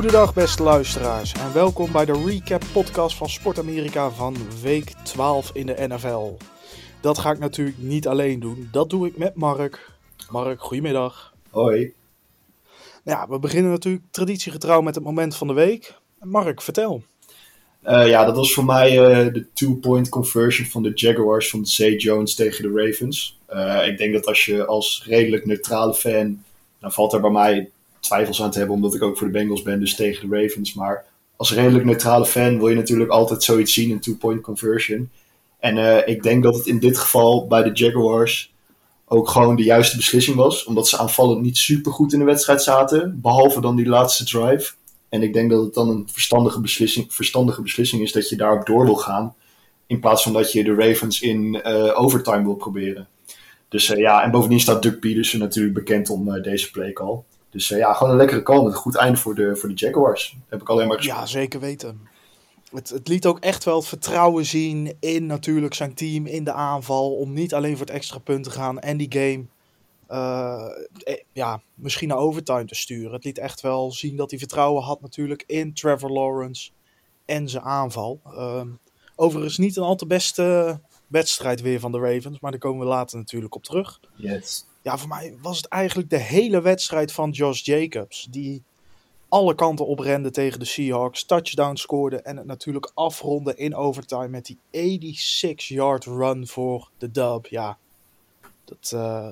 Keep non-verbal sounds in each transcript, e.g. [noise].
Goedendag beste luisteraars en welkom bij de recap podcast van Sport Amerika van week 12 in de NFL. Dat ga ik natuurlijk niet alleen doen, dat doe ik met Mark. Mark, goedemiddag. Hoi. Ja, we beginnen natuurlijk traditiegetrouw met het moment van de week. Mark, vertel. Eh, ja, dat was voor mij eh, de two-point conversion van de Jaguars van Zay Jones tegen de Ravens. Eh, ik denk dat als je als redelijk neutrale fan, dan valt er bij mij twijfels aan te hebben, omdat ik ook voor de Bengals ben, dus tegen de Ravens. Maar als redelijk neutrale fan wil je natuurlijk altijd zoiets zien, een two-point conversion. En eh, ik denk dat het in dit geval bij de Jaguars ook gewoon de juiste beslissing was, omdat ze aanvallend niet super goed in de wedstrijd zaten, behalve dan die laatste drive. En ik denk dat het dan een verstandige beslissing, verstandige beslissing is dat je daarop door wil gaan. In plaats van dat je de Ravens in eh, overtime wil proberen. Dus eh, ja, en bovendien staat Doug Peterson natuurlijk bekend om deze play call. Dus eh, ja, gewoon een lekkere call met een goed einde voor de, voor de Jaguars. Heb ik alleen maar gesproken. Ja, zeker weten. Het, het liet ook echt wel het vertrouwen zien in natuurlijk zijn team, in de aanval, om niet alleen voor het extra punt te gaan en die game eh, eh, ja, misschien naar overtime te sturen. Het liet echt wel zien dat hij vertrouwen had natuurlijk in Trevor Lawrence en zijn aanval. Ehm, overigens niet een al te beste wedstrijd weer van de Ravens, maar daar komen we later natuurlijk op terug. Yes. Ja, voor mij was het eigenlijk de hele wedstrijd van Josh Jacobs. Die alle kanten oprende tegen de Seahawks. Touchdown scoorde en het natuurlijk afronde in overtime met die 86-yard run voor de dub. Ja, dat eh,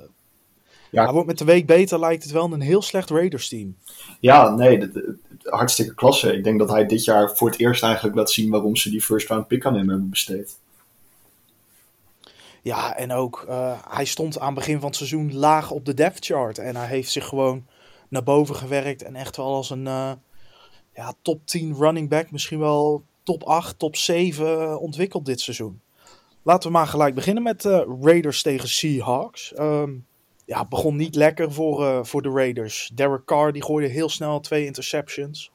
Ja. maar wordt met de week beter lijkt het wel een heel slecht Raiders team. Ja, nee, dat- hartstikke klasse. Ik denk dat hij dit jaar voor het eerst eigenlijk laat zien waarom ze die first round pick aan hem hebben besteed. Ja, en ook eh, hij stond aan het begin van het seizoen laag op de depth chart. En hij heeft zich gewoon naar boven gewerkt. En echt wel als een eh, ja, top 10 running back, misschien wel top 8, top 7 ontwikkeld dit seizoen. Laten we maar gelijk beginnen met eh, Raiders tegen Seahawks. Ehm, ja, het begon niet lekker voor, eh, voor de Raiders. Derek Carr die gooide heel snel twee interceptions.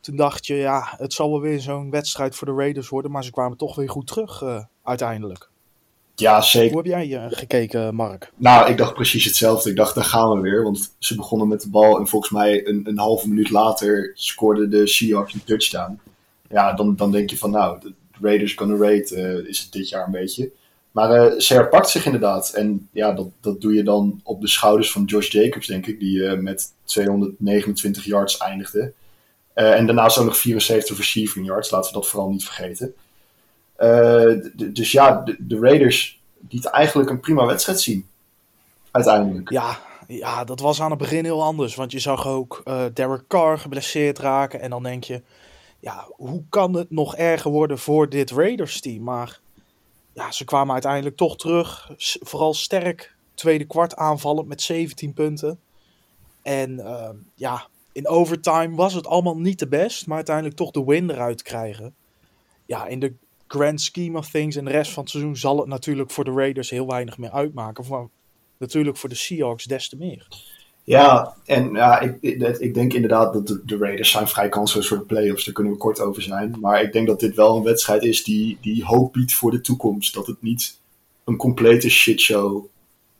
Toen dacht je, ja, het zal wel weer zo'n wedstrijd voor de Raiders worden. Maar ze kwamen toch weer goed terug eh, uiteindelijk. Ja, zeker. Hoe heb jij eh, gekeken, Mark? Nou, ik dacht precies hetzelfde. Ik dacht, daar gaan we weer. Want ze begonnen met de bal en volgens mij een, een halve minuut later scoorde de Seahawks een touchdown. Ja, dan, dan denk je van nou, de Raiders gonna rate eh, is het dit jaar een beetje. Maar eh, ze herpakt zich inderdaad. En ja, dat, dat doe je dan op de schouders van Josh Jacobs, denk ik. Die met 229 yards eindigde. En daarnaast ook nog 74 receiving yards. Laten we dat vooral niet vergeten. Eh, dus ja, de, de Raiders lieten eigenlijk een prima wedstrijd zien. Uiteindelijk. Ja, ja, dat was aan het begin heel anders. Want je zag ook eh Derek Carr geblesseerd raken. En dan denk je, ja, hoe kan het nog erger worden voor dit Raiders team? Maar ja, ze kwamen uiteindelijk toch terug. Vooral sterk tweede kwart aanvallend met 17 punten. En ehm, ja, in overtime was het allemaal niet de best. Maar uiteindelijk toch de win eruit krijgen. Ja, in de grand scheme of things en de rest van het seizoen zal het natuurlijk voor de Raiders heel weinig meer uitmaken. Maar natuurlijk voor de Seahawks des te meer. Ja, en ja, ik, ik, denk inderdaad dat de, de Raiders zijn vrij kansloos voor de playoffs. Daar kunnen we kort over zijn. Maar ik denk dat dit wel een wedstrijd is die, die hoop biedt voor de toekomst. Dat het niet een complete shitshow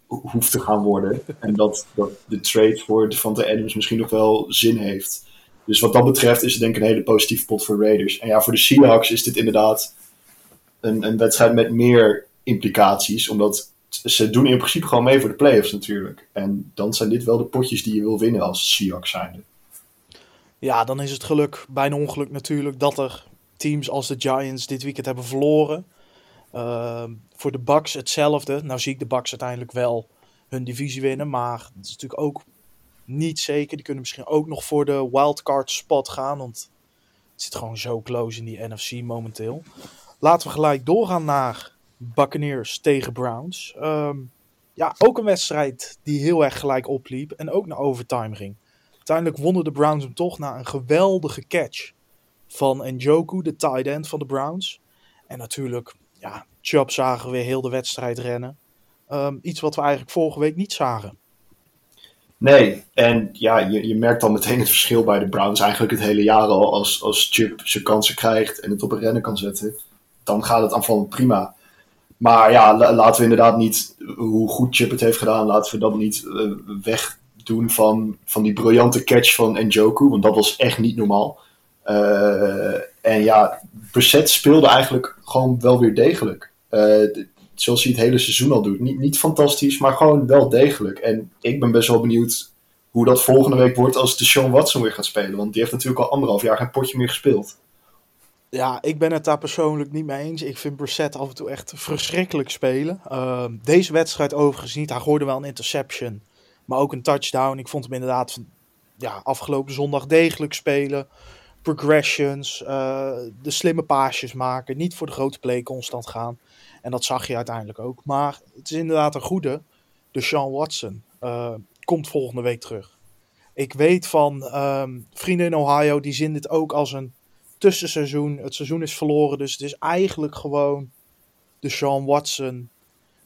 ho- hoeft te gaan worden. [laughs] En dat, dat de trade voor Devante Adams misschien nog wel zin heeft. Dus wat dat betreft is het denk ik een hele positieve pot voor de Raiders. En ja, voor de Seahawks is dit inderdaad een, wedstrijd met meer implicaties. Omdat ze doen in principe gewoon mee voor de playoffs natuurlijk. En dan zijn dit wel de potjes die je wil winnen als Seahawks zijnde. Ja, dan is het geluk, bijna ongeluk natuurlijk, dat er teams als de Giants dit weekend hebben verloren. Ehm, voor de Bucks hetzelfde. Nou zie ik de Bucks uiteindelijk wel hun divisie winnen, maar het is natuurlijk ook niet zeker. Die kunnen misschien ook nog voor de wildcard spot gaan, want het zit gewoon zo close in die NFC momenteel. Laten we gelijk doorgaan naar Buccaneers tegen Browns. Ehm, ja, ook een wedstrijd die heel erg gelijk opliep en ook naar overtime ging. Uiteindelijk wonnen de Browns hem toch na een geweldige catch van Njoku, de tight end van de Browns. En natuurlijk, ja, Chubb zagen we weer heel de wedstrijd rennen. Ehm, iets wat we eigenlijk vorige week niet zagen. Nee, en ja, je, je merkt dan meteen het verschil bij de Browns eigenlijk het hele jaar al. Als, als Chip zijn kansen krijgt en het op een rennen kan zetten, dan gaat het aanvallend prima. Maar ja, laten we inderdaad niet, hoe goed Chip het heeft gedaan, laten we dat niet uh, wegdoen van, van die briljante catch van Njoku, want dat was echt niet normaal. Uh, en ja, Brissett speelde eigenlijk gewoon wel weer degelijk. Uh, zoals hij het hele seizoen al doet. Niet, niet fantastisch, maar gewoon wel degelijk. En ik ben best wel benieuwd hoe dat volgende week wordt als de Sean Watson weer gaat spelen. Want die heeft natuurlijk al anderhalf jaar geen potje meer gespeeld. Ja, ik ben het daar persoonlijk niet mee eens. Ik vind Brissett af en toe echt verschrikkelijk spelen. Uh, deze wedstrijd overigens niet. Hij gooide wel een interception, maar ook een touchdown. Ik vond hem inderdaad van, ja, afgelopen zondag degelijk spelen. Progressions, uh, de slimme paasjes maken. Niet voor de grote play constant gaan. En dat zag je uiteindelijk ook. Maar het is inderdaad een goede. De Sean Watson uh, komt volgende week terug. Ik weet van um, vrienden in Ohio, die zien dit ook als een tussenseizoen. Het seizoen is verloren, dus het is eigenlijk gewoon de Sean Watson.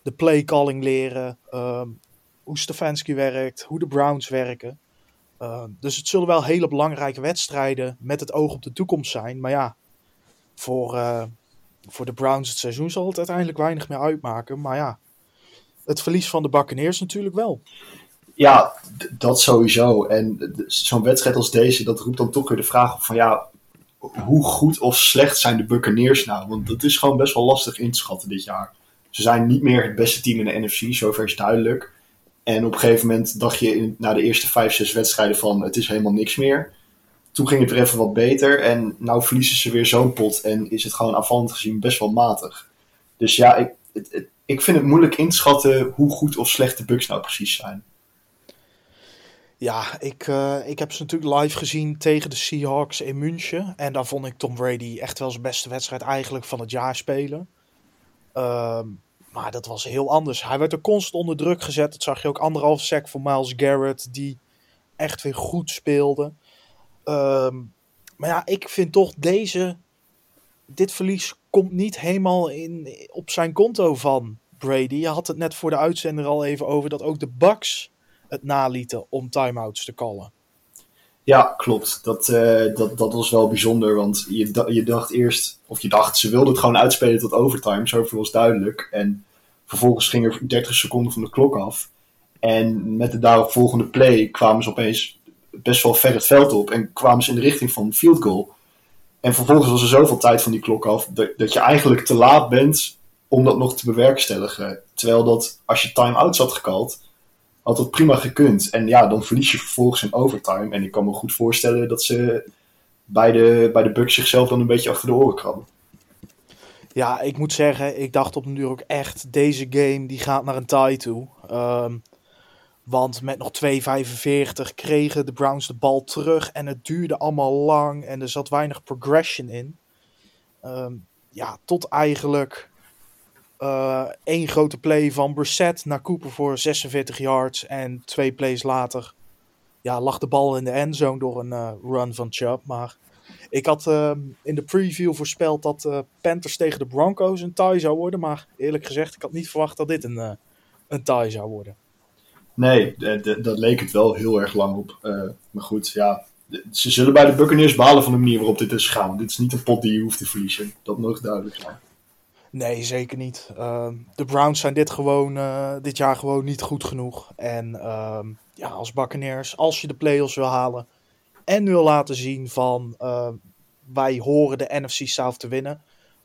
De play calling leren. Um, hoe Stefanski werkt, hoe de Browns werken. Uh, dus het zullen wel hele belangrijke wedstrijden met het oog op de toekomst zijn. Maar ja, voor, uh, voor de Browns het seizoen zal het uiteindelijk weinig meer uitmaken. Maar ja, het verlies van de Buccaneers natuurlijk wel. Ja, dat sowieso. En zo'n wedstrijd als deze, dat roept dan toch weer de vraag van ja, hoe goed of slecht zijn de Buccaneers nou? Want dat is gewoon best wel lastig in te schatten dit jaar. Ze zijn niet meer het beste team in de NFC, zover is duidelijk. En op een gegeven moment dacht je na de eerste vijf, zes wedstrijden van het is helemaal niks meer. Toen ging het er even wat beter en nou verliezen ze weer zo'n pot en is het gewoon aanvallend gezien best wel matig. Dus ja, ik, het, het, ik vind het moeilijk in te schatten hoe goed of slecht de Bucks nou precies zijn. Ja, ik, uh, ik heb ze natuurlijk live gezien tegen de Seahawks in München. En daar vond ik Tom Brady echt wel zijn beste wedstrijd eigenlijk van het jaar spelen. Uh, maar dat was heel anders. Hij werd er constant onder druk gezet. Dat zag je ook anderhalf sec voor Miles Garrett, die echt weer goed speelde. Uh, maar ja, ik vind toch deze. Dit verlies komt niet helemaal in, op zijn konto van Brady. Je had het net voor de uitzender al even over dat ook de Bucks het nalieten om timeouts te callen. Ja, klopt. Dat, uh, dat, dat was wel bijzonder, want je, je dacht eerst, of je dacht, ze wilden het gewoon uitspelen tot overtime, zoveel was duidelijk. En vervolgens ging er 30 seconden van de klok af. En met de daaropvolgende play kwamen ze opeens best wel ver het veld op en kwamen ze in de richting van field goal. En vervolgens was er zoveel tijd van die klok af dat, dat je eigenlijk te laat bent om dat nog te bewerkstelligen. Terwijl dat, als je time-outs had gekald, had dat prima gekund. En ja, dan verlies je vervolgens in overtime. En ik kan me goed voorstellen dat ze bij de, bij de Bucks zichzelf dan een beetje achter de oren krabben. Ja, ik moet zeggen, ik dacht op nu ook echt, deze game die gaat naar een tie toe. Um, want met nog 2,45 kregen de Browns de bal terug en het duurde allemaal lang en er zat weinig progression in. Um, ja, tot eigenlijk één grote play van Brissett naar Cooper voor 46 yards. En twee plays later ja, lag de bal in de endzone door een uh, run van Chubb. Maar ik had uh, in de preview voorspeld dat uh, Panthers tegen de Broncos een tie zou worden. Maar eerlijk gezegd, ik had niet verwacht dat dit een, een tie zou worden. Nee, dat leek het wel heel erg lang op. maar goed, ja. Ze zullen bij de Buccaneers balen van de manier waarop dit is gegaan. Dit is niet een pot die je hoeft te verliezen. Dat mag duidelijk zijn. Nee, zeker niet. Uh, de Browns zijn dit, gewoon, uh, dit jaar gewoon niet goed genoeg. En uh, ja, als Buccaneers, als je de playoffs wil halen en wil laten zien van uh, wij horen de NFC South te winnen,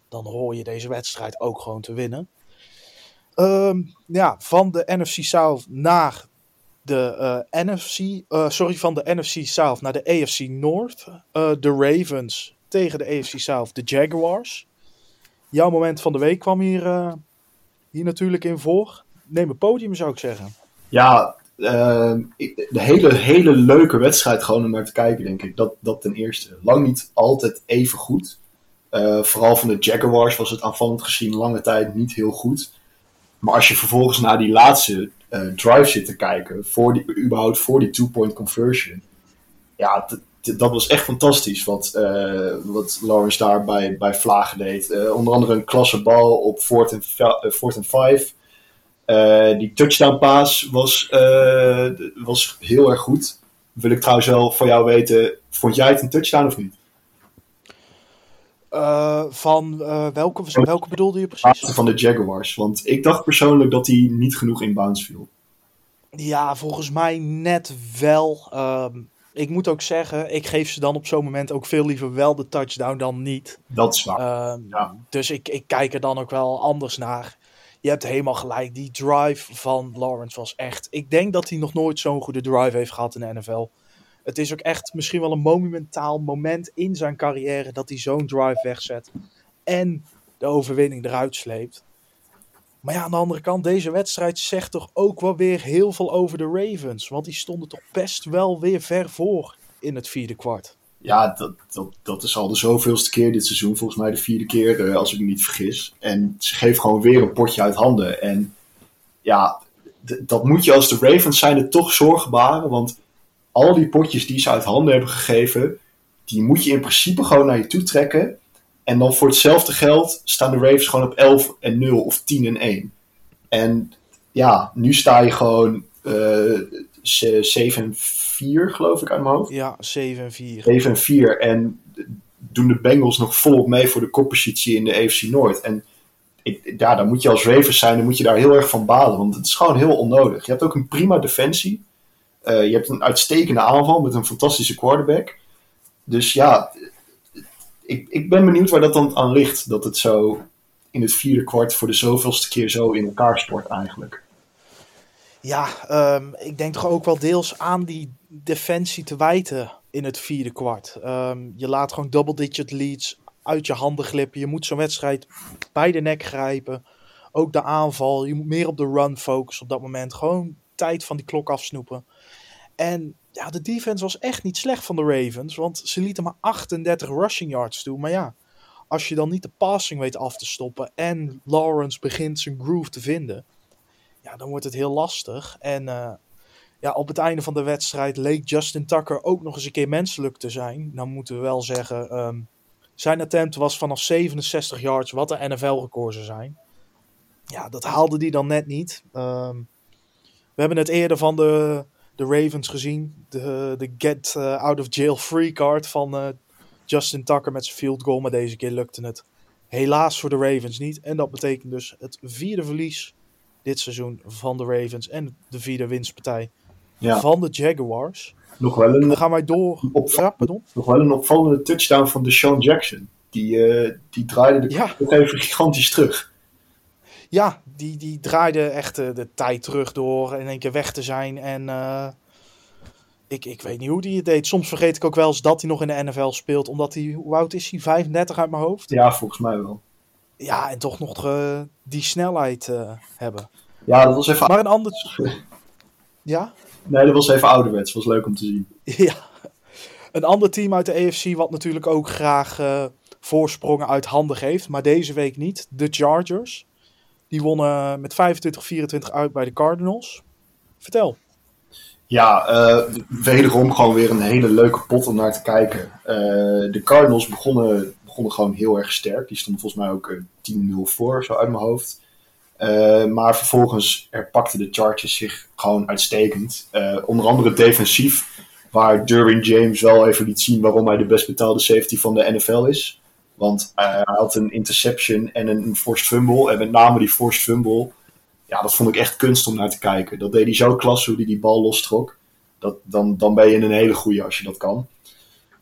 dan hoor je deze wedstrijd ook gewoon te winnen. Ehm, ja, van de NFC South naar de uh, NFC, uh, sorry, van de NFC South naar de AFC North. De Ravens tegen de AFC South, de Jaguars. Jouw moment van de week kwam hier, uh, hier natuurlijk in voor. Neem een podium, zou ik zeggen. Ja, uh, de hele, hele leuke wedstrijd gewoon om naar te kijken, denk ik. Dat, dat ten eerste. Lang niet altijd even goed. Eh, vooral van de Jaguars was het aanvallend gezien lange tijd niet heel goed. Maar als je vervolgens naar die laatste eh, drive zit te kijken, voor die, überhaupt voor die two-point conversion. Ja, dat was echt fantastisch wat, eh, wat Lawrence daar bij, bij Vlagen deed. Eh, onder andere een klasse bal op and five. Eh, die touchdown pass was, eh, was heel erg goed. Wil ik trouwens wel van jou weten, vond jij het een touchdown of niet? Van welke, welke bedoelde je precies? Van de Jaguars. Want ik dacht persoonlijk dat hij niet genoeg in bounds viel. Ja, volgens mij net wel. Ehm, ik moet ook zeggen, ik geef ze dan op zo'n moment ook veel liever wel de touchdown dan niet. Dat is waar. Ehm, Ja. Dus ik, ik kijk er dan ook wel anders naar. Je hebt helemaal gelijk. Die drive van Lawrence was echt. Ik denk dat hij nog nooit zo'n goede drive heeft gehad in de NFL. Het is ook echt misschien wel een monumentaal moment in zijn carrière dat hij zo'n drive wegzet. En de overwinning eruit sleept. Maar ja, aan de andere kant, deze wedstrijd zegt toch ook wel weer heel veel over de Ravens. Want die stonden toch best wel weer ver voor in het vierde kwart. Ja, dat, dat, dat is al de zoveelste keer dit seizoen. Volgens mij de vierde keer, eh, als ik me niet vergis. En ze geven gewoon weer een potje uit handen. En ja, dat moet je als de Ravens zijn er toch zorgen baren. Want al die potjes die ze uit handen hebben gegeven, die moet je in principe gewoon naar je toe trekken. En dan voor hetzelfde geld staan de Ravens gewoon op 11 en 0 of 10 en 1. En ja, nu sta je gewoon eh 7 en 4, geloof ik, uit mijn hoofd. Ja, 7-4. 7 en 4. En doen de Bengals nog volop mee voor de koppositie in de AFC Noord. En ik, ja, dan moet je als Ravens zijn, dan moet je daar heel erg van balen. Want het is gewoon heel onnodig. Je hebt ook een prima defensie. Eh, je hebt een uitstekende aanval met een fantastische quarterback. Dus ja, ik, ik ben benieuwd waar dat dan aan ligt. Dat het zo in het vierde kwart voor de zoveelste keer zo in elkaar stort eigenlijk. Ja, ehm, ik denk toch ook wel deels aan die defensie te wijten in het vierde kwart. Ehm, je laat gewoon double-digit leads uit je handen glippen. Je moet zo'n wedstrijd bij de nek grijpen. Ook de aanval. Je moet meer op de run focussen op dat moment. Gewoon tijd van die klok afsnoepen. En ja, de defense was echt niet slecht van de Ravens. Want ze lieten maar 38 rushing yards toe. Maar ja, als je dan niet de passing weet af te stoppen. En Lawrence begint zijn groove te vinden ja, dan wordt het heel lastig. En eh, ja, op het einde van de wedstrijd leek Justin Tucker ook nog eens een keer menselijk te zijn. Dan moeten we wel zeggen, ehm, zijn attempt was vanaf 67 yards, wat de NFL-record zijn. Ja, dat haalde hij dan net niet. Ehm, we hebben het eerder van de, de Ravens gezien. De, de get eh, out of jail free card van eh, Justin Tucker met zijn field goal. Maar deze keer lukte het helaas voor de Ravens niet. En dat betekent dus het vierde verlies dit seizoen van de Ravens en de vierde winstpartij Ja, van de Jaguars. nog wel een, Dan gaan wij door. Op- Ja, pardon. nog wel een opvallende touchdown van Deshaun Jackson. Die, eh, die draaide de Ja. even gigantisch terug. Ja, die, die draaide echt de tijd terug door in één keer weg te zijn. En eh, ik, ik weet niet hoe die het deed. Soms vergeet ik ook wel eens dat hij nog in de NFL speelt. Omdat hij, hoe oud is hij? 35 uit mijn hoofd? Ja, volgens mij wel. Ja, en toch nog eh, die snelheid eh, hebben. Ja, dat was even, Maar een ander... [laughs] Ja? nee, dat was even ouderwets. was leuk om te zien. [laughs] Ja. Een ander team uit de AFC wat natuurlijk ook graag voorsprongen uit handen geeft. Maar deze week niet. De Chargers. Die wonnen met 25-24 uit bij de Cardinals. Vertel. Ja, eh, wederom gewoon weer een hele leuke pot om naar te kijken. Eh, de Cardinals begonnen, begonnen gewoon heel erg sterk. Die stonden volgens mij ook eh, 10-0 voor, zo uit mijn hoofd. Eh, maar vervolgens herpakten de Chargers zich gewoon uitstekend. Eh, onder andere defensief, waar Derwin James wel even liet zien waarom hij de best betaalde safety van de NFL is. Want eh, hij had een interception en een forced fumble. En met name die forced fumble ja, dat vond ik echt kunst om naar te kijken. Dat deed hij zo klasse hoe hij die bal lostrok. Dat, dan, dan ben je een hele goeie als je dat kan.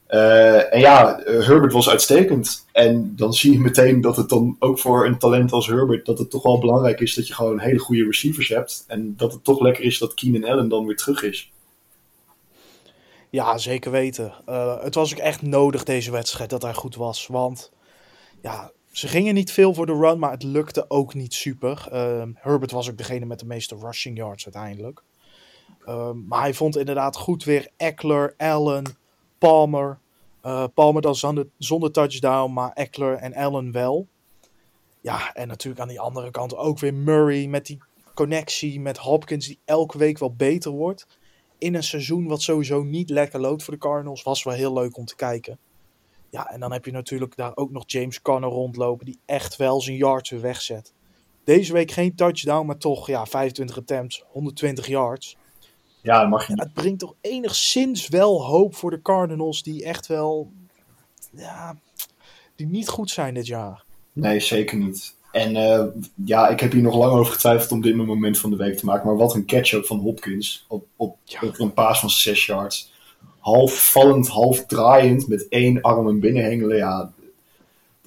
Eh, en ja, eh, Herbert was uitstekend. En dan zie je meteen dat het dan ook voor een talent als Herbert... dat het toch wel belangrijk is dat je gewoon hele goede receivers hebt. En dat het toch lekker is dat Keenan Allen dan weer terug is. Ja, zeker weten. Eh, het was ook echt nodig deze wedstrijd dat hij goed was. Want ja, ze gingen niet veel voor de run, maar het lukte ook niet super. Ehm, Herbert was ook degene met de meeste rushing yards uiteindelijk. Ehm, maar hij vond inderdaad goed weer Eckler, Allen, Palmer. Uh, Palmer dan zonder, zonder touchdown, maar Eckler en Allen wel. Ja, en natuurlijk aan die andere kant ook weer Murray met die connectie met Hopkins die elke week wel beter wordt. In een seizoen wat sowieso niet lekker loopt voor de Cardinals, was wel heel leuk om te kijken. Ja, en dan heb je natuurlijk daar ook nog James Conner rondlopen die echt wel zijn yards weer wegzet. Deze week geen touchdown, maar toch ja, 25 attempts, 120 yards. Ja, dat mag je. Ja, het brengt toch enigszins wel hoop voor de Cardinals die echt wel ja, die niet goed zijn dit jaar. Nee, zeker niet. En uh, ja, ik heb hier nog lang over getwijfeld om dit mijn moment van de week te maken. Maar wat een catch ook van Hopkins op, op, ja. op een paas van 6 yards. Half vallend, half draaiend, met één arm en binnenhengelen. Ja,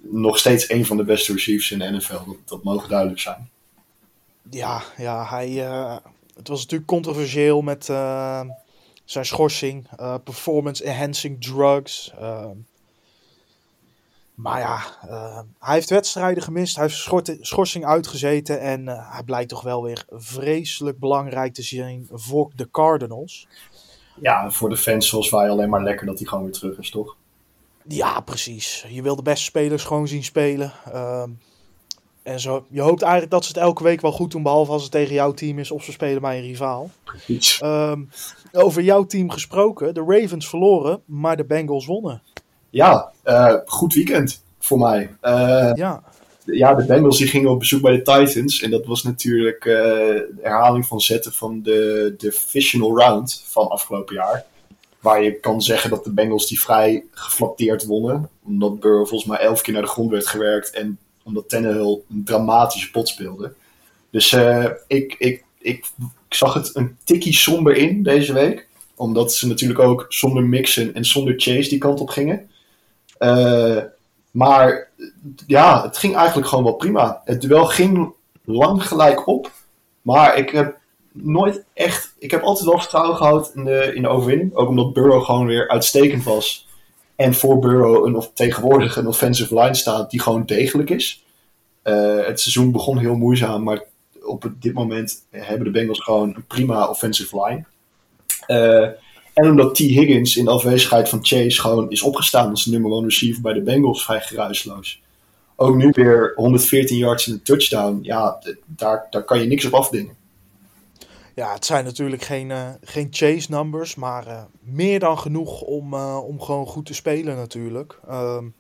nog steeds een van de beste receivers in de NFL. Dat, dat mogen duidelijk zijn. Ja, ja hij, uh, het was natuurlijk controversieel met uh, zijn schorsing. performance enhancing drugs. Maar ja, uh, hij heeft wedstrijden gemist. Hij heeft schorsing uitgezeten. En uh, hij blijkt toch wel weer vreselijk belangrijk te zijn voor de Cardinals. Ja, voor de fans zoals wij alleen maar lekker dat hij gewoon weer terug is, toch? Ja, precies. Je wil de beste spelers gewoon zien spelen. Uh, en zo, je hoopt eigenlijk dat ze het elke week wel goed doen. Behalve als het tegen jouw team is of ze spelen bij een rivaal. Precies. Ehm, over jouw team gesproken. De Ravens verloren, maar de Bengals wonnen ja, uh, goed weekend voor mij. Uh, ja. ja, de Bengals die gingen op bezoek bij de Titans. En dat was natuurlijk uh, de herhaling van zetten van de divisional round van afgelopen jaar. Waar je kan zeggen dat de Bengals die vrij geflatteerd wonnen. Omdat Burrow volgens mij elf keer naar de grond werd gewerkt. En omdat Tannehill een dramatische pot speelde. Dus ik, ik, ik, ik zag het een tikkie somber in deze week. Omdat ze natuurlijk ook zonder Mixon en zonder Chase die kant op gingen. Uh, maar ja, het ging eigenlijk gewoon wel prima. Het duel ging lang gelijk op. Maar ik heb nooit echt. Ik heb altijd wel vertrouwen gehad in de, in de overwinning. Ook omdat Burrow gewoon weer uitstekend was. En voor Burrow een, of tegenwoordig een offensive line staat die gewoon degelijk is. Uh, het seizoen begon heel moeizaam, maar op dit moment hebben de Bengals gewoon een prima offensive line. Uh, en omdat T. Higgins in afwezigheid van Chase gewoon is opgestaan als nummer one receiver bij de Bengals vrij geruisloos. Ook nu weer 114 yards in een touchdown. Ja, daar, daar kan je niks op afdingen. Ja, het zijn natuurlijk geen, uh, geen chase numbers, maar uh, meer dan genoeg om, uh, om gewoon goed te spelen natuurlijk. Um,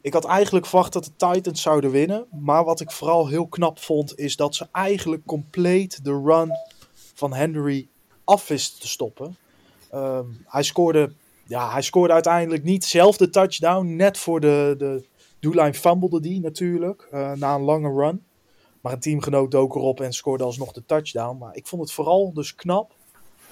ik had eigenlijk verwacht dat de Titans zouden winnen. Maar wat ik vooral heel knap vond, is dat ze eigenlijk compleet de run van Henry af wisten te stoppen. Um, hij, scoorde, ja, hij scoorde uiteindelijk niet zelf de touchdown. Net voor de, de doellijn fumblede die natuurlijk. Uh, na een lange run. Maar een teamgenoot dook erop en scoorde alsnog de touchdown. Maar ik vond het vooral dus knap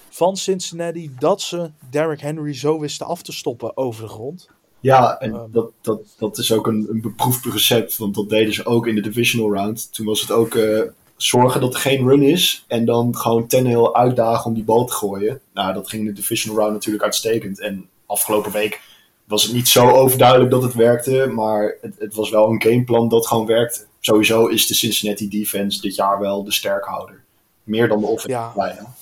van Cincinnati dat ze Derrick Henry zo wisten af te stoppen over de grond. Ja, en um, dat, dat, dat is ook een, een beproefd recept, want dat deden ze ook in de divisional round. Toen was het ook uh, zorgen dat er geen run is. En dan gewoon Tannehill uitdagen om die bal te gooien. Nou, dat ging in de divisional round natuurlijk uitstekend. En afgelopen week was het niet zo overduidelijk dat het werkte. Maar het, het was wel een gameplan dat gewoon werkte. Sowieso is de Cincinnati defense dit jaar wel de sterkhouder. Meer dan de offense. Ja. Bijna.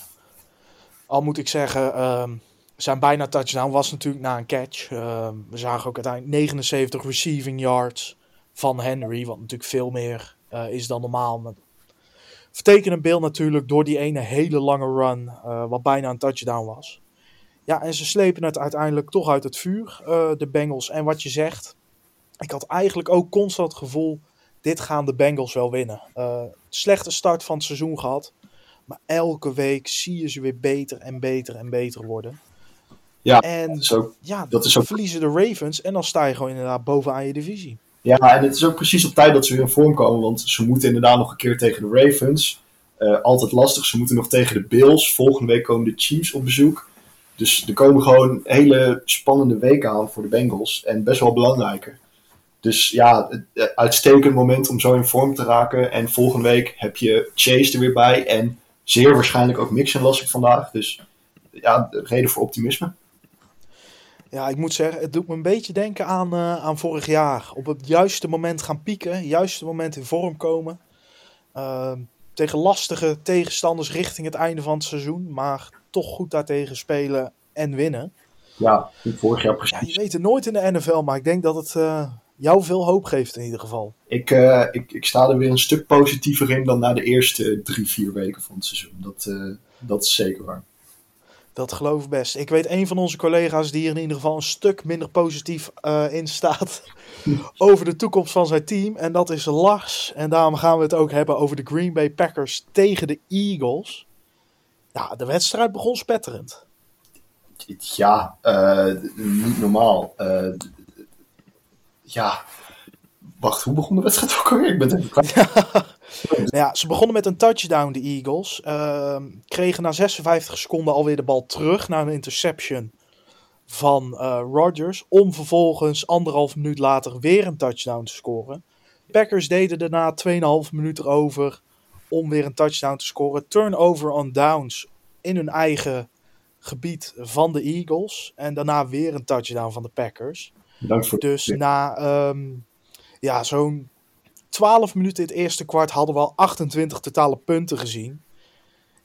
Al moet ik zeggen, um, zijn bijna touchdown was natuurlijk na een catch. Um, we zagen ook uiteindelijk 79 receiving yards van Henry. Wat natuurlijk veel meer uh, is dan normaal vertekenen beeld natuurlijk door die ene hele lange run, uh, wat bijna een touchdown was. Ja, en ze slepen het uiteindelijk toch uit het vuur, uh, de Bengals. En wat je zegt, ik had eigenlijk ook constant het gevoel, dit gaan de Bengals wel winnen. Uh, slechte start van het seizoen gehad, maar elke week zie je ze weer beter en beter en beter worden. Ja, en dat is ook, ja, dat is ook... verliezen de Ravens en dan sta je gewoon inderdaad bovenaan je divisie. Ja, en het is ook precies op tijd dat ze weer in vorm komen. Want ze moeten inderdaad nog een keer tegen de Ravens. Uh, altijd lastig. Ze moeten nog tegen de Bills. Volgende week komen de Chiefs op bezoek. Dus er komen gewoon hele spannende weken aan voor de Bengals. En best wel belangrijke. Dus ja, uitstekend moment om zo in vorm te raken. En volgende week heb je Chase er weer bij. En zeer waarschijnlijk ook Mixon las ik vandaag. Dus ja, reden voor optimisme. Ja, ik moet zeggen, het doet me een beetje denken aan, uh, aan vorig jaar. Op het juiste moment gaan pieken, juiste moment in vorm komen. Uh, tegen lastige tegenstanders richting het einde van het seizoen, maar toch goed daartegen spelen en winnen. Ja, vorig jaar Ja, precies. je weet het nooit in de NFL, maar ik denk dat het eh, jou veel hoop geeft in ieder geval. Ik, eh, ik, ik sta er weer een stuk positiever in dan na de eerste drie, vier weken van het seizoen. Dat, eh, dat is zeker waar. Dat geloof ik best. Ik weet een van onze collega's die er in ieder geval een stuk minder positief eh, in staat [laughs] over de toekomst van zijn team. En dat is Lars. En daarom gaan we het ook hebben over de Green Bay Packers tegen de Eagles. Ja, de wedstrijd begon spetterend. Ja, eh, niet normaal. Eh, ja, wacht, hoe begon de wedstrijd ook alweer? Ik ben het even kwijt. [laughs] Nou ja, ze begonnen met een touchdown, de Eagles. Ehm, kregen na 56 seconden alweer de bal terug naar een interception van eh Rodgers. Om vervolgens anderhalf minuut later weer een touchdown te scoren. Packers deden daarna 2,5 minuut erover om weer een touchdown te scoren. Turnover on downs in hun eigen gebied van de Eagles. En daarna weer een touchdown van de Packers. Voor Dus na ehm, ja, zo'n 12 minuten in het eerste kwart hadden we al 28 totale punten gezien.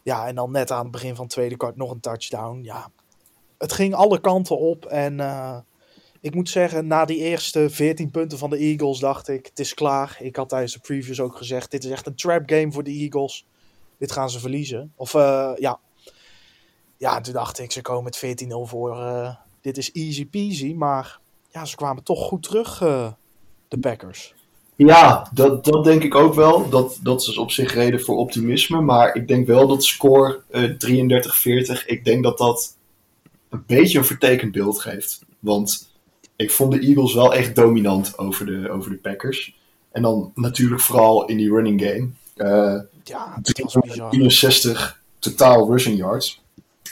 Ja, en dan net aan het begin van het tweede kwart nog een touchdown. Ja, het ging alle kanten op. En eh, ik moet zeggen, na die eerste 14 punten van de Eagles dacht ik, het is klaar. Ik had tijdens de previews ook gezegd, dit is echt een trap game voor de Eagles. Dit gaan ze verliezen. Of eh, ja. Ja, toen dacht ik, ze komen met 14-0 voor. eh, dit is easy peasy. Maar ja, ze kwamen toch goed terug, de Packers. Ja, dat, dat denk ik ook wel. Dat, dat is op zich reden voor optimisme. Maar ik denk wel dat score eh 33-40, ik denk dat dat een beetje een vertekend beeld geeft. Want ik vond de Eagles wel echt dominant over de, over de Packers. En dan natuurlijk vooral in die running game. Eh Ja, het was bizar. 64 totaal rushing yards.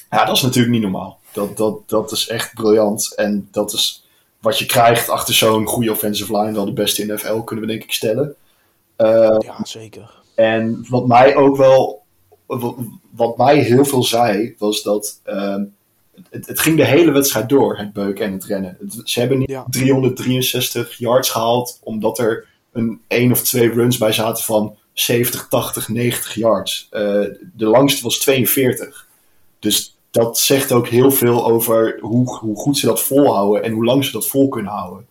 Ja, dat is natuurlijk niet normaal. Dat, dat, dat is echt briljant. En dat is wat je krijgt achter zo'n goede offensive line. Wel de beste in de NFL, kunnen we denk ik stellen. Eh, Ja, zeker. en wat mij ook wel, wat, mij heel veel zei, was dat ehm, het, het ging de hele wedstrijd door, het beuken en het rennen. Het- ze hebben niet Ja. 363 yards gehaald, omdat er een één of twee runs bij zaten van 70, 80, 90 yards. Eh, de langste was 42. Dus dat zegt ook heel veel over hoe, hoe goed ze dat volhouden en hoe lang ze dat vol kunnen houden.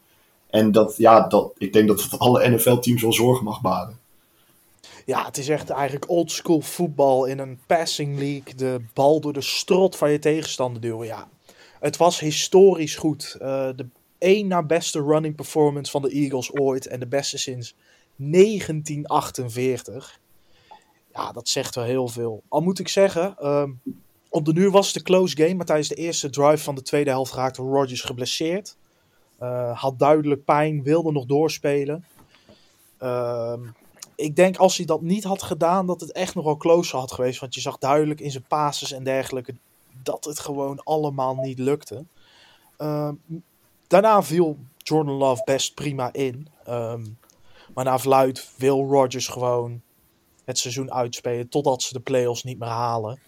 En dat, ja, dat, ik denk dat het alle NFL-teams wel zorgen mag baren. Ja, het is echt eigenlijk oldschool voetbal in een passing league. De bal door de strot van je tegenstander duwen. Ja, het was historisch goed. Eh, de één na beste running performance van de Eagles ooit. En de beste sinds 1948. Ja, dat zegt wel heel veel. Al moet ik zeggen, ehm, op de nu was het een close game. Maar tijdens de eerste drive van de tweede helft raakte Rodgers geblesseerd. Eh, had duidelijk pijn, wilde nog doorspelen. Ehm, ik denk als hij dat niet had gedaan, dat het echt nog wel closer had geweest. Want je zag duidelijk in zijn passes en dergelijke dat het gewoon allemaal niet lukte. Ehm, daarna viel Jordan Love best prima in. Ehm, maar na verluid wil Rodgers gewoon het seizoen uitspelen totdat ze de playoffs niet meer halen.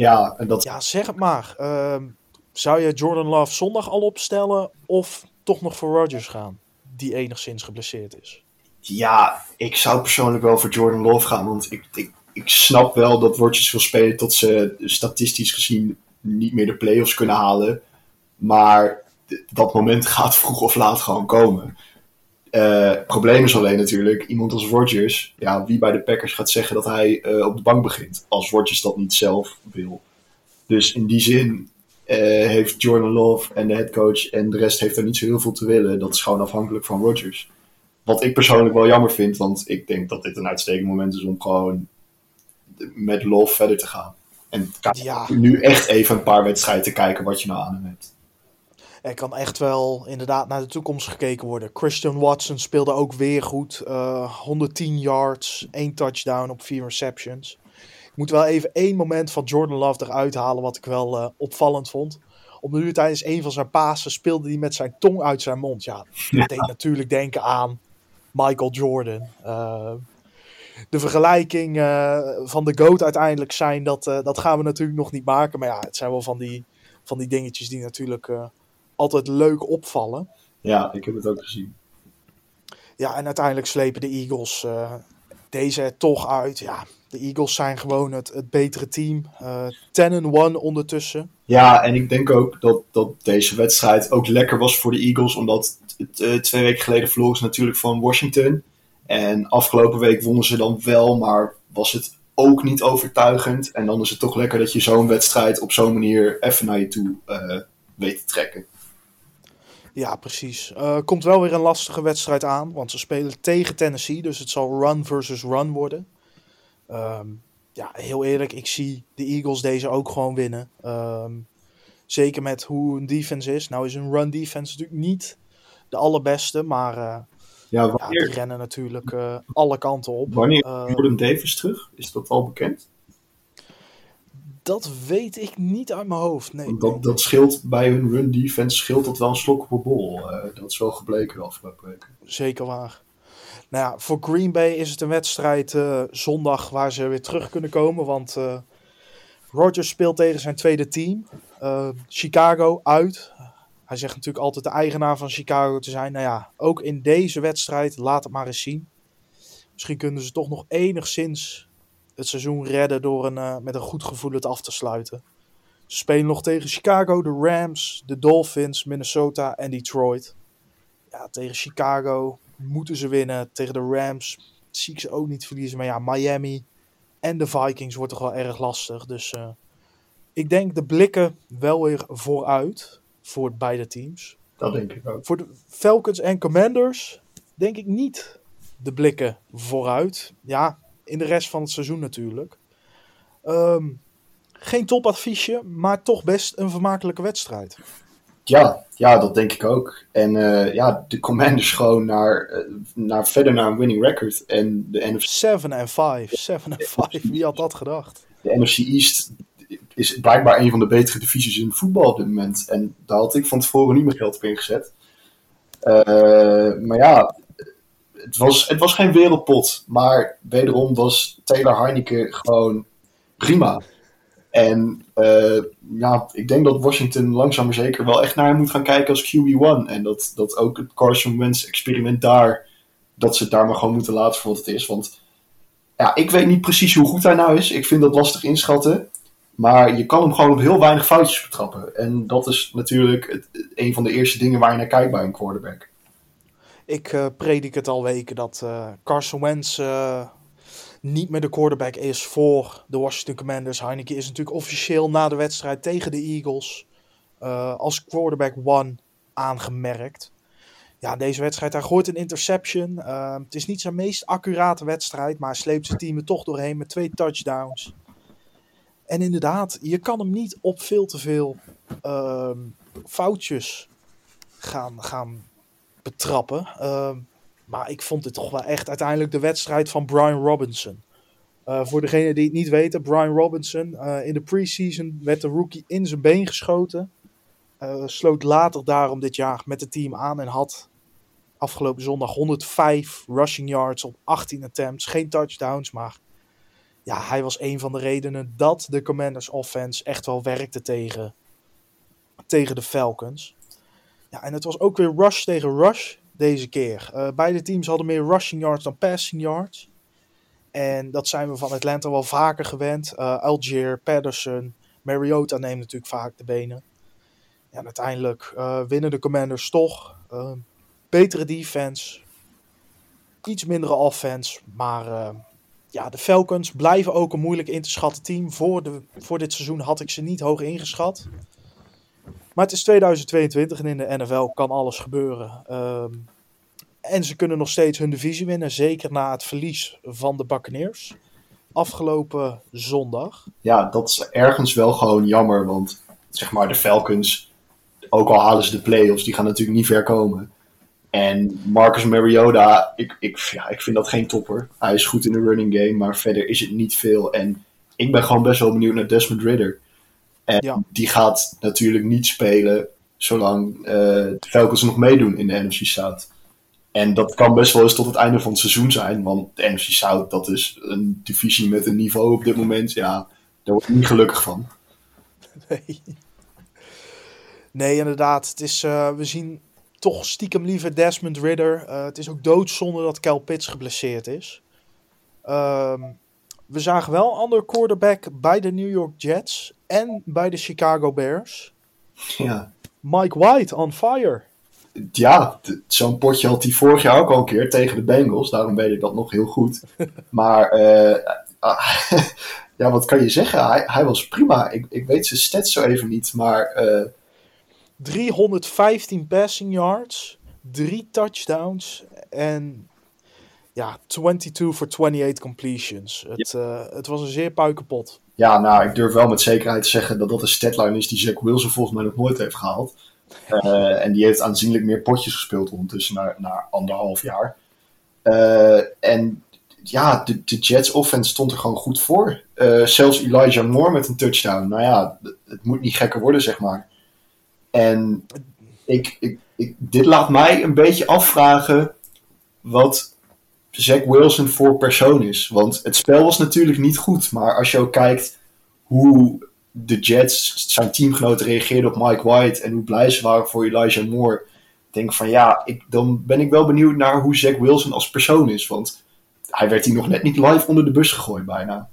Ja, en dat, Ja, zeg het maar. Ehm, zou je Jordan Love zondag al opstellen of toch nog voor Rodgers gaan? Die enigszins geblesseerd is. Ja, ik zou persoonlijk wel voor Jordan Love gaan. Want ik, ik, ik snap wel dat Rodgers wil spelen tot ze statistisch gezien niet meer de playoffs kunnen halen. Maar dat moment [laughs] gaat vroeg of laat gewoon komen. Eh, Het probleem is alleen natuurlijk, iemand als Rodgers, ja, wie bij de Packers gaat zeggen dat hij eh, op de bank begint. Als Rodgers dat niet zelf wil. Dus in die zin eh, heeft Jordan Love en de headcoach en de rest heeft er niet zo heel veel te willen. Dat is gewoon afhankelijk van Rodgers. Wat ik persoonlijk wel jammer vind, want ik denk dat dit een uitstekend moment is om gewoon met Love verder te gaan. En Ja. nu echt even een paar wedstrijden te kijken wat je nou aan hem hebt. Er kan echt wel inderdaad naar de toekomst gekeken worden. Christian Watson speelde ook weer goed. Eh, 110 yards, één touchdown op vier receptions. Ik moet wel even één moment van Jordan Love eruit halen wat ik wel eh, opvallend vond. Op de nu tijdens een van zijn pasen speelde hij met zijn tong uit zijn mond. Ja, dat deed natuurlijk denken aan Michael Jordan. Eh, de vergelijking van de GOAT uiteindelijk zijn, dat, dat gaan we natuurlijk nog niet maken. Maar ja, het zijn wel van die, van die dingetjes die natuurlijk altijd leuk opvallen. Ja, ik heb het ook gezien. Ja, en uiteindelijk slepen de Eagles eh, deze er toch uit. Ja, de Eagles zijn gewoon het, het betere team. Uh, 10-1 ondertussen. Ja, en ik denk ook dat, dat deze wedstrijd ook lekker was voor de Eagles. Omdat uh, twee weken geleden verloren ze natuurlijk van Washington. En afgelopen week wonnen ze dan wel, maar was het ook niet overtuigend. En dan is het toch lekker dat je zo'n wedstrijd op zo'n manier even naar je toe uh, weet te trekken. Ja, precies. Uh, komt wel weer een lastige wedstrijd aan, want ze spelen tegen Tennessee, dus het zal run versus run worden. Um, ja, heel eerlijk, ik zie de Eagles deze ook gewoon winnen. Um, zeker met hoe hun defense is. Nou is een run defense natuurlijk niet de allerbeste, maar uh, ja, wanneer... ja, die rennen natuurlijk uh, alle kanten op. Wanneer uh, Jordan Davis terug? Is dat al bekend? Dat weet ik niet uit mijn hoofd. Nee, dat, nee. dat scheelt bij hun run defense scheelt dat wel een slok op een bol. dat is wel gebleken de afgelopen weken. Zeker waar. Nou ja, voor Green Bay is het een wedstrijd uh, zondag waar ze weer terug kunnen komen. Want uh, Rodgers speelt tegen zijn tweede team. Uh, Chicago uit. Hij zegt natuurlijk altijd de eigenaar van Chicago te zijn. Nou ja, ook in deze wedstrijd, laat het maar eens zien. Misschien kunnen ze toch nog enigszins het seizoen redden door een, met een goed gevoel het af te sluiten. Ze spelen nog tegen Chicago, de Rams, de Dolphins, Minnesota en Detroit. Ja, tegen Chicago moeten ze winnen. Tegen de Rams zie ik ze ook niet verliezen. Maar ja, Miami en de Vikings wordt toch wel erg lastig. Dus uh, ik denk de blikken wel weer vooruit voor beide teams. Dat denk ik ook. Voor de Falcons en Commanders denk ik niet de blikken vooruit. Ja, in de rest van het seizoen natuurlijk. Um, geen topadviesje, maar toch best een vermakelijke wedstrijd. Ja, ja, dat denk ik ook. En uh, ja, de Commanders gewoon naar, uh, naar verder naar een winning record. En de NFC... 7 en 5, 7 en 5, wie had dat gedacht? De NFC East is blijkbaar een van de betere divisies in voetbal op dit moment. En daar had ik van tevoren niet meer geld op ingezet. Uh, maar ja, het was, het was geen wereldpot. Maar wederom was Taylor Heineken gewoon prima. En uh, ja, ik denk dat Washington langzaam maar zeker wel echt naar hem moet gaan kijken als QB1. En dat, dat ook het Carson Wentz experiment daar, dat ze het daar maar gewoon moeten laten voor wat het is. Want ja, ik weet niet precies hoe goed hij nou is. Ik vind dat lastig inschatten. Maar je kan hem gewoon op heel weinig foutjes betrappen. En dat is natuurlijk het, een van de eerste dingen waar je naar kijkt bij een quarterback. Ik uh, predik het al weken dat uh, Carson Wentz uh, niet meer de quarterback is voor de Washington Commanders. Heineken is natuurlijk officieel na de wedstrijd tegen de Eagles als quarterback one aangemerkt. Ja, deze wedstrijd, hij gooit een interception. Het is niet zijn meest accurate wedstrijd, maar sleept zijn team er toch doorheen met twee touchdowns. En inderdaad, je kan hem niet op veel te veel uh, foutjes gaan, gaan betrappen. Uh, maar ik vond het toch wel echt uiteindelijk de wedstrijd van Brian Robinson. Uh, voor degenen die het niet weten, Brian Robinson. Uh, in de preseason werd de rookie in zijn been geschoten. Uh, sloot later daarom dit jaar met het team aan en had afgelopen zondag 105 rushing yards op 18 attempts. Geen touchdowns, maar ja, hij was een van de redenen dat de Commanders offense echt wel werkte tegen, tegen de Falcons. Ja, en het was ook weer rush tegen rush deze keer. Uh, beide teams hadden meer rushing yards dan passing yards. En dat zijn we van Atlanta wel vaker gewend. Uh, Algier, Patterson, Mariota neemt natuurlijk vaak de benen. Ja, en uiteindelijk uh, winnen de Commanders toch. betere defense. Iets mindere offense. Maar ja, de Falcons blijven ook een moeilijk in te schatten team. Voor, de, voor dit seizoen had ik ze niet hoog ingeschat. Maar het is 2022 en in de NFL kan alles gebeuren. Um, en ze kunnen nog steeds hun divisie winnen. Zeker na het verlies van de Buccaneers. Afgelopen zondag. Ja, dat is ergens wel gewoon jammer. Want zeg maar de Falcons, ook al halen ze de playoffs, die gaan natuurlijk niet ver komen. En Marcus Mariota, ik, ik, ja, ik vind dat geen topper. Hij is goed in de running game, maar verder is het niet veel. En ik ben gewoon best wel benieuwd naar Desmond Ridder. En ja. die gaat natuurlijk niet spelen zolang uh, de Falcons nog meedoen in de NFC South. En dat kan best wel eens tot het einde van het seizoen zijn. Want de NFC South, dat is een divisie met een niveau op dit moment. Ja, daar word ik niet gelukkig van. Nee, nee inderdaad. Het is, uh, we zien toch stiekem liever Desmond Ridder. Uh, het is ook doodzonde dat Cal Pitts geblesseerd is. Um, we zagen wel een ander quarterback bij de New York Jets en bij de Chicago Bears. Ja, Mike White on fire. ja zo'n potje had hij vorig jaar ook al een keer tegen de Bengals. Daarom weet ik dat nog heel goed. [laughs] Maar eh, ah, [laughs] ja, wat kan je zeggen? Hij, hij was prima. Ik, ik weet zijn stats zo even niet. Maar eh, 315 passing yards, drie touchdowns en ja, 22 voor 28 completions. Het, eh, het was een zeer puikenpot. Ja, nou, ik durf wel met zekerheid te zeggen dat dat een statline is die Zach Wilson volgens mij nog nooit heeft gehaald. Eh, en die heeft aanzienlijk meer potjes gespeeld ondertussen na, na anderhalf jaar. Eh, en ja, de, de Jets offense stond er gewoon goed voor. Eh, zelfs Elijah Moore met een touchdown. Nou ja, het- moet niet gekker worden, zeg maar. En ik, ik, dit laat mij een beetje afvragen wat Zach Wilson voor persoon is. Want het spel was natuurlijk niet goed. Maar als je ook kijkt hoe de Jets, zijn teamgenoten, reageerden op Mike White. En hoe blij ze waren voor Elijah Moore. Denk van ja, ik, dan ben ik wel benieuwd naar hoe Zach Wilson als persoon is. Want hij werd hier nog net niet live onder de bus gegooid bijna.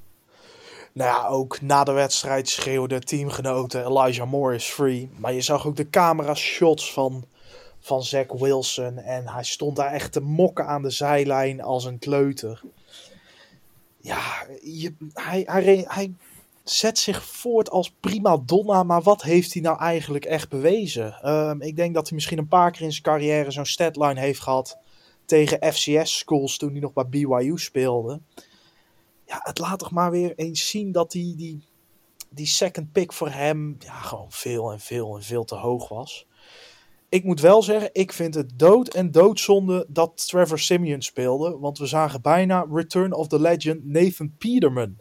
Nou ja, ook na de wedstrijd schreeuwde teamgenoten Elijah Moore is free. Maar je zag ook de camera shots van, van Zach Wilson. En hij stond daar echt te mokken aan de zijlijn als een kleuter. Ja, hij, hij, hij zet zich voort als prima donna. Maar wat heeft hij nou eigenlijk echt bewezen? Ehm, ik denk dat hij misschien een paar keer in zijn carrière zo'n statline heeft gehad. Tegen FCS-schools toen hij nog bij BYU speelde ja, het laat toch maar weer eens zien dat die, die, die second pick voor hem ja, gewoon veel en veel en veel te hoog was. Ik moet wel zeggen, ik vind het dood en doodzonde dat Trevor Simeon speelde. Want we zagen bijna Return of the Legend Nathan Peterman.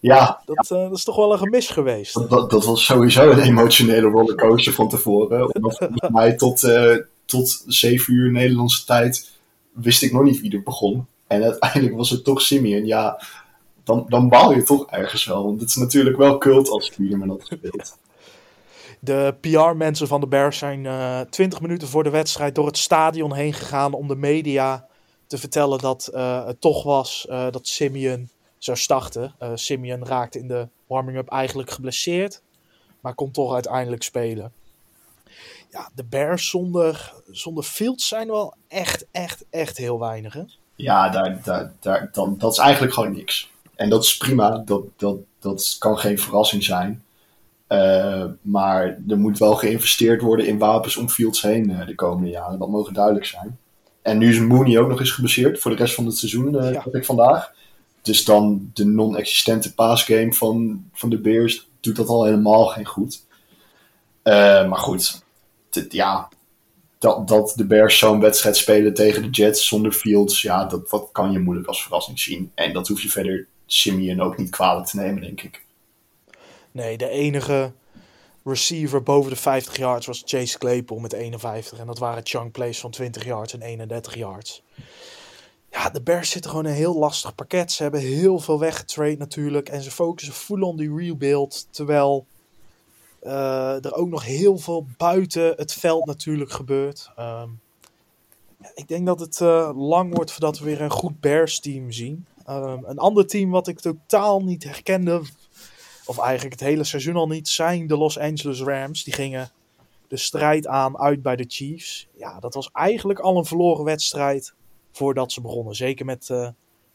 Ja, Dat, eh, dat is toch wel een gemis geweest. dat, dat, dat was sowieso een emotionele rollercoaster van tevoren. [laughs] Omdat volgens mij tot, eh, tot 7 uur Nederlandse tijd wist ik nog niet wie er begon. En uiteindelijk was het toch Simeon. Ja, dan, dan baal je toch ergens wel. Want het is natuurlijk wel cult als Spiderman had gespeeld. De PR-mensen van de Bears zijn eh 20 minuten voor de wedstrijd door het stadion heen gegaan om de media te vertellen dat eh, het toch was eh, dat Simeon zou starten. Simeon raakte in de warming-up eigenlijk geblesseerd, maar kon toch uiteindelijk spelen. Ja, de Bears zonder, zonder Fields zijn wel echt, echt, echt heel weinig. Hè? Ja, daar, daar, daar, dan, dat is eigenlijk gewoon niks. En dat is prima. Dat, dat, dat kan geen verrassing zijn. Eh, maar er moet wel geïnvesteerd worden in wapens om Fields heen eh, de komende jaren. Dat mogen duidelijk zijn. En nu is Mooney ook nog eens geblesseerd voor de rest van het seizoen, eh Ja. heb ik vandaag. Dus dan de non-existente paasgame van, van de Bears doet dat al helemaal geen goed. Eh, maar goed, ja, dat, dat de Bears zo'n wedstrijd spelen tegen de Jets zonder Fields, ja, dat, dat kan je moeilijk als verrassing zien. En dat hoef je verder Simeon ook niet kwalijk te nemen, denk ik. Nee, de enige receiver boven de 50 yards was Chase Claypool met 51. En dat waren chunk plays van 20 yards en 31 yards. Ja, de Bears zitten gewoon een heel lastig pakket. Ze hebben heel veel weggetrade natuurlijk. En ze focussen full on die rebuild. Terwijl eh, er ook nog heel veel buiten het veld natuurlijk gebeurt. Ehm, ik denk dat het eh, lang wordt voordat we weer een goed Bears team zien. Ehm, een ander team wat ik totaal niet herkende of eigenlijk het hele seizoen al niet, zijn de Los Angeles Rams. Die gingen de strijd aan uit bij de Chiefs. Ja, dat was eigenlijk al een verloren wedstrijd voordat ze begonnen. Zeker met eh,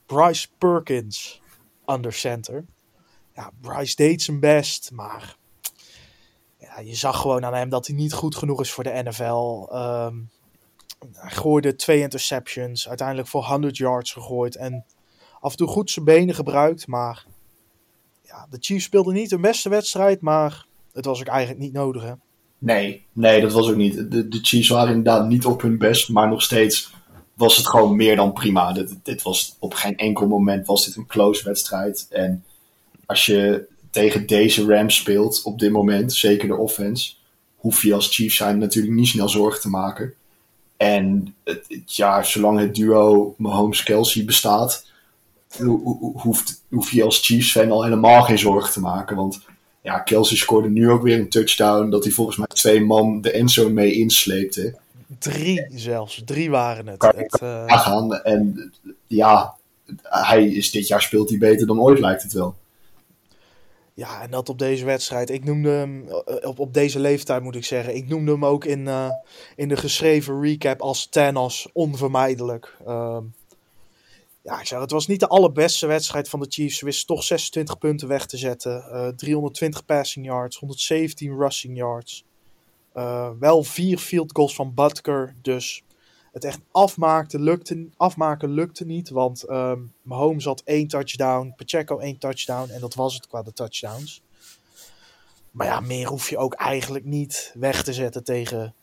Bryce Perkins under center. Ja, Bryce deed zijn best, maar ja, je zag gewoon aan hem dat hij niet goed genoeg is voor de NFL. Ehm, hij gooide twee interceptions, uiteindelijk voor 100 yards gegooid en af en toe goed zijn benen gebruikt, maar ja, de Chiefs speelden niet hun beste wedstrijd, maar het was ook eigenlijk niet nodig. Hè? Nee, nee, dat was ook niet. De, de Chiefs waren inderdaad niet op hun best, maar nog steeds was het gewoon meer dan prima. Dit, was, op geen enkel moment was dit een close wedstrijd. En als je tegen deze Rams speelt op dit moment, zeker de offense, hoef je als Chiefs zijn natuurlijk niet snel zorgen te maken. En het, ja, zolang het duo Mahomes-Kelsey bestaat, hoeft, hoef je als Chiefs fan al helemaal geen zorgen te maken. Want ja, Kelsey scoorde nu ook weer een touchdown. Dat hij volgens mij twee man de endzone mee insleepte. Drie zelfs, drie waren het. Het eh, Aangaan. En ja, hij is dit jaar speelt hij beter dan ooit, lijkt het wel. Ja, en dat op deze wedstrijd. Ik noemde hem, eh, op, op deze leeftijd moet ik zeggen, ik noemde hem ook in, uh, in de geschreven recap als Thanos onvermijdelijk. Uh, ja, ik zeg, het was niet de allerbeste wedstrijd van de Chiefs. Ze wisten toch 26 punten weg te zetten. Uh, 320 passing yards, 117 rushing yards. wel vier field goals van Butker, dus het echt afmaakte, lukte, afmaken lukte niet. Want um, Mahomes had één touchdown, Pacheco één touchdown. En dat was het qua de touchdowns. Maar ja, meer hoef je ook eigenlijk niet weg te zetten tegen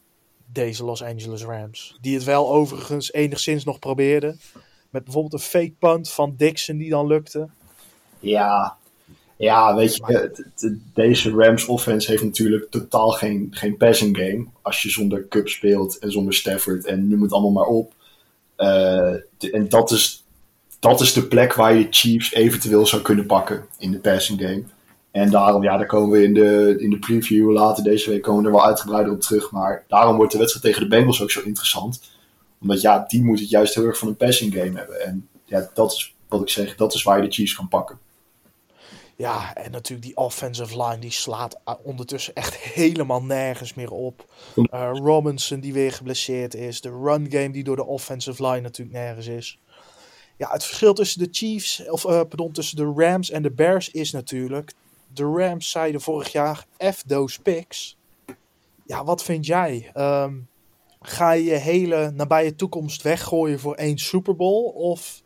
deze Los Angeles Rams. Die het wel overigens enigszins nog probeerden. Met bijvoorbeeld een fake punt van Dixon die dan lukte. Ja, ja, weet je, deze Rams offense heeft natuurlijk totaal geen, geen passing game. Als je zonder Cup speelt en zonder Stafford en noem het allemaal maar op. Uh, en dat is, dat is de plek waar je Chiefs eventueel zou kunnen pakken in de passing game. En daarom, ja, daar komen we in de, in de preview later deze week komen we er wel uitgebreider op terug. Maar daarom wordt de wedstrijd tegen de Bengals ook zo interessant. Omdat ja, die moet het juist heel erg van een passing game hebben. En ja, dat is wat ik zeg, dat is waar je de Chiefs kan pakken. Ja, en natuurlijk die offensive line die slaat ondertussen echt helemaal nergens meer op. Uh, Robinson die weer geblesseerd is. De run game die door de offensive line natuurlijk nergens is. Ja, het verschil tussen de Chiefs, of uh, pardon, tussen de Rams en de Bears is natuurlijk. De Rams zeiden vorig jaar: F those picks. Ja, wat vind jij? Um, ga je je hele nabije toekomst weggooien voor één Super Bowl? Of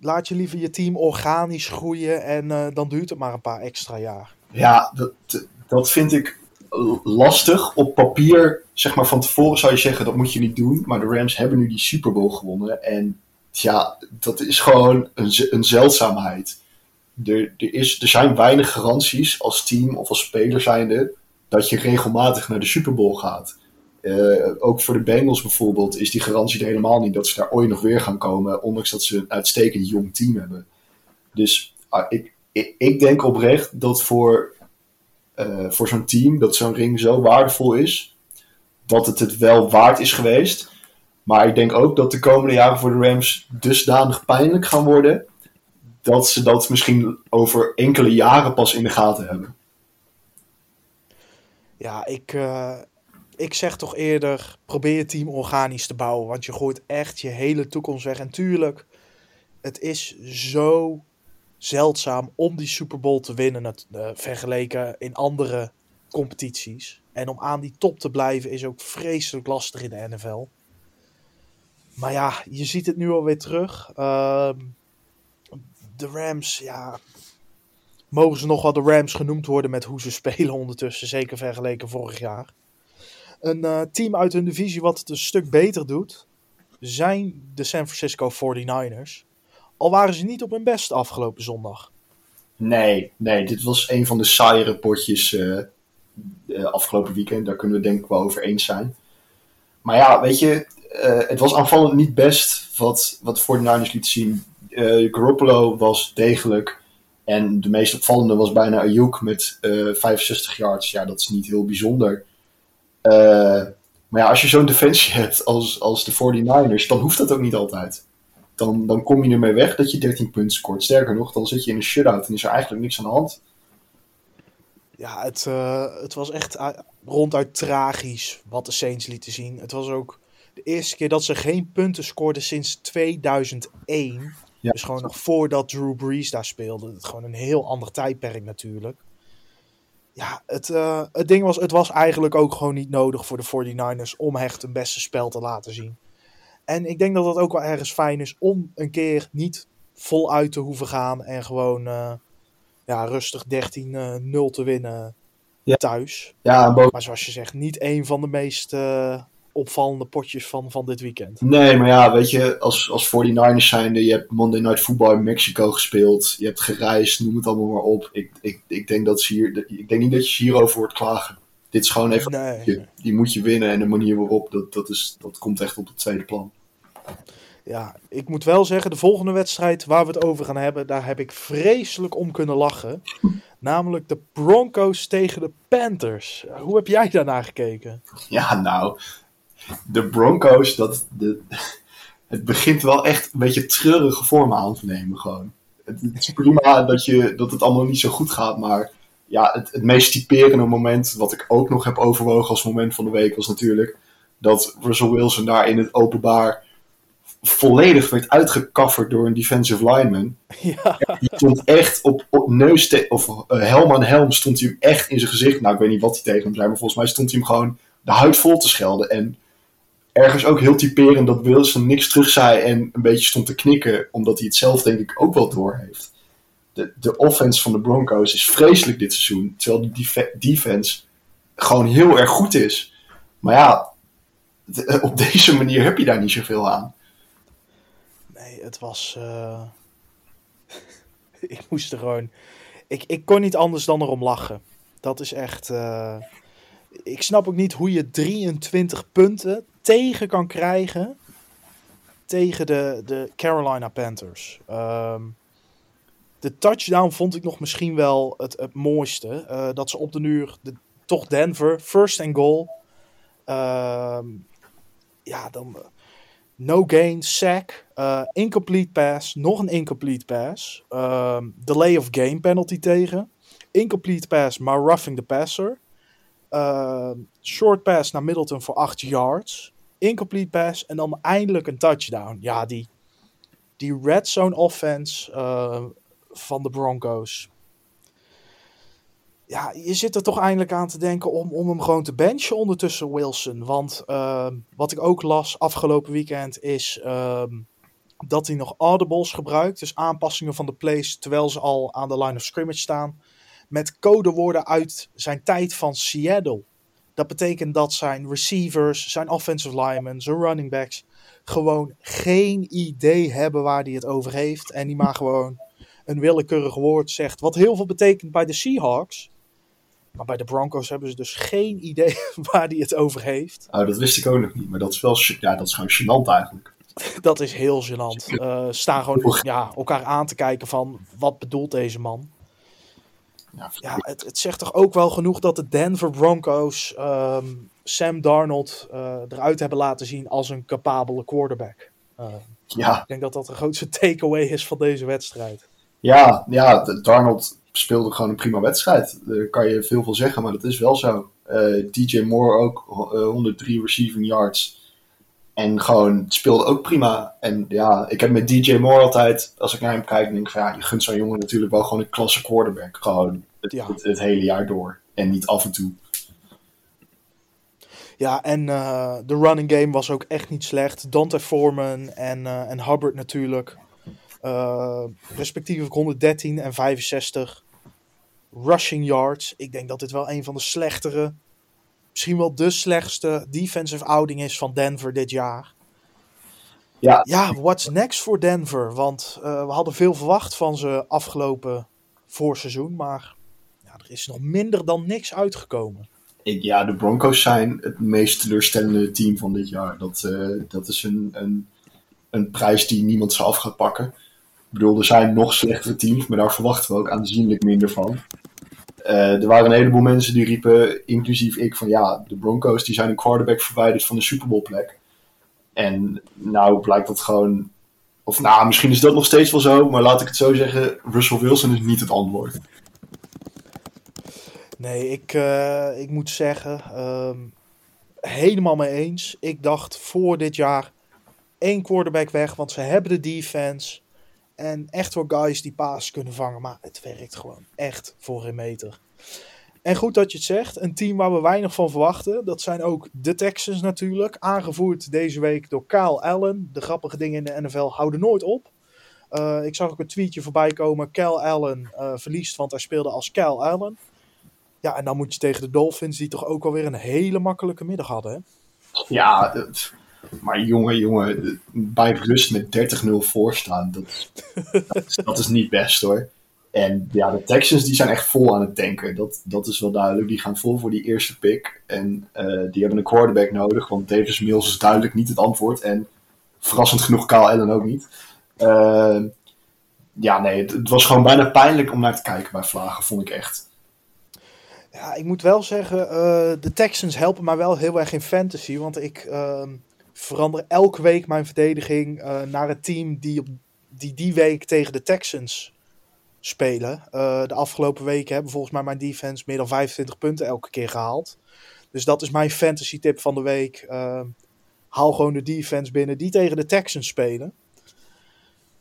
laat je liever je team organisch groeien en uh, dan duurt het maar een paar extra jaar. Ja, dat, dat vind ik lastig. Op papier, zeg maar van tevoren zou je zeggen dat moet je niet doen. Maar de Rams hebben nu die Super Bowl gewonnen. En ja, dat is gewoon een, een zeldzaamheid. Er, er, is, er zijn weinig garanties als team of als speler zijnde dat je regelmatig naar de Super Bowl gaat. Uh, ook voor de Bengals bijvoorbeeld is die garantie er helemaal niet dat ze daar ooit nog weer gaan komen, ondanks dat ze een uitstekend jong team hebben. Dus uh, ik, ik, denk oprecht dat voor, uh, voor zo'n team, dat zo'n ring zo waardevol is, dat het het wel waard is geweest. Maar ik denk ook dat de komende jaren voor de Rams dusdanig pijnlijk gaan worden, dat ze dat misschien over enkele jaren pas in de gaten hebben. Ja, ik, ik zeg toch eerder, probeer je team organisch te bouwen. Want je gooit echt je hele toekomst weg. En tuurlijk, het is zo zeldzaam om die Super Bowl te winnen. Het, uh, vergeleken in andere competities. En om aan die top te blijven is ook vreselijk lastig in de NFL. Maar ja, je ziet het nu alweer terug. Uh, de Rams, ja. Mogen ze nog wel de Rams genoemd worden met hoe ze [laughs] spelen ondertussen. Zeker vergeleken vorig jaar. Een uh, team uit hun divisie wat het een stuk beter doet, zijn de San Francisco 49ers. Al waren ze niet op hun best afgelopen zondag. Nee, nee, dit was een van de saaiere potjes uh, uh, afgelopen weekend. Daar kunnen we denk ik wel over eens zijn. Maar ja, weet je, het was aanvallend niet best wat, wat de 49ers liet zien. Garoppolo was degelijk. En de meest opvallende was bijna Ayuk met 65 yards. Ja, dat is niet heel bijzonder. Uh, maar ja, als je zo'n defensie hebt als, als de 49ers, dan hoeft dat ook niet altijd. Dan, dan kom je ermee weg dat je 13 punten scoort. Sterker nog, dan zit je in een shutout en is er eigenlijk niks aan de hand. Ja, het, uh, het was echt ronduit tragisch wat de Saints lieten zien. Het was ook de eerste keer dat ze geen punten scoorden sinds 2001. Ja. Dus gewoon nog voordat Drew Brees daar speelde. Het gewoon een heel ander tijdperk natuurlijk ja, het, uh, het ding was, het was eigenlijk ook gewoon niet nodig voor de 49ers om echt een beste spel te laten zien. En ik denk dat dat ook wel ergens fijn is om een keer niet voluit te hoeven gaan en gewoon uh, ja, rustig 13-0 uh, te winnen ja. thuis. Ja, maar zoals je zegt, niet een van de meest uh, opvallende potjes van, van dit weekend. Nee, maar ja, weet je, als, als 49ers zijnde, je hebt Monday Night Football in Mexico gespeeld, je hebt gereisd, noem het allemaal maar op. Ik, ik, ik denk dat ze hier, ik denk niet dat je hierover wordt klagen. Dit is gewoon even, nee. je, die moet je winnen en de manier waarop, dat, dat, is, dat komt echt op het tweede plan. Ja, ik moet wel zeggen, de volgende wedstrijd waar we het over gaan hebben, daar heb ik vreselijk om kunnen lachen. [laughs] Namelijk de Broncos tegen de Panthers. Hoe heb jij daarnaar gekeken? Ja, nou, de Broncos, dat, de, het begint wel echt een beetje treurige vormen aan te nemen gewoon. Het, het is prima dat, je, dat het allemaal niet zo goed gaat, maar ja, het, het meest typerende moment, wat ik ook nog heb overwogen als moment van de week, was natuurlijk dat Russell Wilson daar in het openbaar volledig werd uitgekafferd door een defensive lineman. Ja. Die stond echt op, op neus, te- of eh, helm aan helm, stond hij hem echt in zijn gezicht. Nou, ik weet niet wat hij tegen hem zei, maar volgens mij stond hij hem gewoon de huid vol te schelden. En ergens ook heel typerend dat Wilson niks terug zei en een beetje stond te knikken, omdat hij het zelf denk ik ook wel door heeft. De, de offense van de Broncos is vreselijk dit seizoen, terwijl de def- defense gewoon heel erg goed is. Maar ja, de- op deze manier heb je daar niet zoveel aan. Nee, het was. eh, [laughs] ik moest er gewoon. Ik, ik kon niet anders dan erom lachen. Dat is echt. eh, Ik snap ook niet hoe je 23 punten tegen kan krijgen. Tegen de, de Carolina Panthers. Ehm, de touchdown vond ik nog misschien wel het, het mooiste. Eh, dat ze op de uur. De, toch Denver, first and goal. Ehm, ja, dan. No gain, sack, eh, incomplete pass, nog een incomplete pass. ehm, delay of game penalty tegen. Incomplete pass, maar roughing the passer. Ehm, short pass naar Middleton voor 8 yards. Incomplete pass en dan eindelijk een touchdown. Ja, die, die red zone offense eh, van de Broncos. Ja, je zit er toch eindelijk aan te denken om, om hem gewoon te benchen ondertussen Wilson. Want ehm, wat ik ook las afgelopen weekend is ehm, dat hij nog audibles gebruikt. Dus aanpassingen van de plays terwijl ze al aan de line of scrimmage staan. Met codewoorden uit zijn tijd van Seattle. Dat betekent dat zijn receivers, zijn offensive linemen, zijn running backs gewoon geen idee hebben waar hij het over heeft. En die maar gewoon een willekeurig woord zegt. Wat heel veel betekent bij de Seahawks. Maar bij de Broncos hebben ze dus geen idee [laughs] waar hij het over heeft. Nou, dat wist ik ook nog niet, maar dat is wel ja, dat is gewoon gênant eigenlijk. [laughs] Dat is heel gênant. [laughs] Eh staan gewoon ja, elkaar aan te kijken van wat bedoelt deze man. Ja, Ja, het, het zegt toch ook wel genoeg dat de Denver Broncos ehm, Sam Darnold eh, eruit hebben laten zien als een capabele quarterback. Eh, ja, ik denk dat dat de grootste [laughs] takeaway is van deze wedstrijd. ja, ja, Darnold speelde gewoon een prima wedstrijd. Daar kan je veel van zeggen, maar dat is wel zo. Eh, DJ Moore ook, ho- eh, 103 receiving yards. En gewoon speelde ook prima. En ja, ik heb met DJ Moore altijd, als ik naar hem kijk, denk ik van ja, je gunt zo'n jongen natuurlijk wel gewoon een klasse quarterback. Gewoon het, Ja. het, het hele jaar door. En niet af en toe. Ja, en eh, de running game was ook echt niet slecht. Dante Foreman en, eh, en Hubbard natuurlijk. Eh, respectievelijk 113 en 65 rushing yards. Ik denk dat dit wel een van de slechtere, misschien wel de slechtste defensive outing is van Denver dit jaar. Ja. Ja, what's next voor Denver? Want we hadden veel verwacht van ze afgelopen voorseizoen. Maar is nog minder dan niks uitgekomen. Ja, de Broncos zijn het meest teleurstellende team van dit jaar. Dat, eh, dat is een, een, een prijs die niemand ze af gaat pakken. Ik bedoel, er zijn nog slechtere teams, maar daar verwachten we ook aanzienlijk minder van. Eh, er waren een heleboel mensen die riepen, inclusief ik, van ja, de Broncos die zijn een quarterback verwijderd van de Super Bowl plek. En nou blijkt dat gewoon, of nou, misschien is dat nog steeds wel zo, maar laat ik het zo zeggen, Russell Wilson is niet het antwoord. Nee, ik, eh, ik moet zeggen, ehm, helemaal mee eens. Ik dacht voor dit jaar één quarterback weg, want ze hebben de defense. En echt wel guys die paas kunnen vangen, maar het werkt gewoon echt voor een meter. En goed dat je het zegt, een team waar we weinig van verwachten. Dat zijn ook de Texans natuurlijk, aangevoerd deze week door Kyle Allen. De grappige dingen in de NFL houden nooit op. Eh, ik zag ook een tweetje voorbij komen. Kyle Allen eh, verliest, want hij speelde als Kyle Allen. Ja, en dan moet je tegen de Dolphins, die toch ook alweer een hele makkelijke middag hadden. Hè? Ja, het- maar jongen, jongen, bij rust met 30-0 voorstaan, dat, dat, is, [laughs] dat is niet best hoor. En ja, de Texans die zijn echt vol aan het tanken. Dat, dat is wel duidelijk. Die gaan vol voor die eerste pick. En eh, die hebben een quarterback nodig, want Davis Mills is duidelijk niet het antwoord. En verrassend genoeg Kyle Allen ook niet. Eh, ja, nee, het, het was gewoon bijna pijnlijk om naar te kijken bij Vlagen, vond ik echt. Ja, ik moet wel zeggen, eh, de Texans helpen mij wel heel erg in fantasy. Want ik ehm, verander elke week mijn verdediging eh, naar het team die, op, die die week tegen de Texans spelen. Eh, de afgelopen weken hebben volgens mij mijn defense meer dan 25 punten elke keer gehaald. Dus dat is mijn fantasy tip van de week. Eh, haal gewoon de defense binnen die tegen de Texans spelen.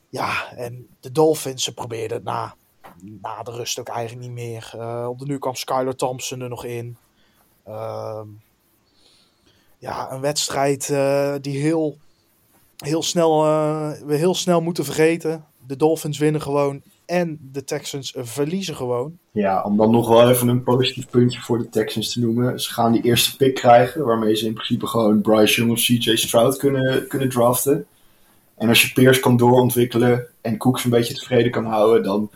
Ja, en de Dolphins, ze het na, na de rust ook eigenlijk niet meer. Eh, op de nu kwam Skylar Thompson er nog in. Ehm, ja, een wedstrijd eh, die heel, heel snel, eh, we heel snel moeten vergeten. De Dolphins winnen gewoon en de Texans verliezen gewoon. Ja, om dan nog wel even een positief puntje voor de Texans te noemen. Ze gaan die eerste pick krijgen, waarmee ze in principe gewoon Bryce Young of CJ Stroud kunnen, kunnen draften. En als je Pierce kan doorontwikkelen en Cooks een beetje tevreden kan houden, dan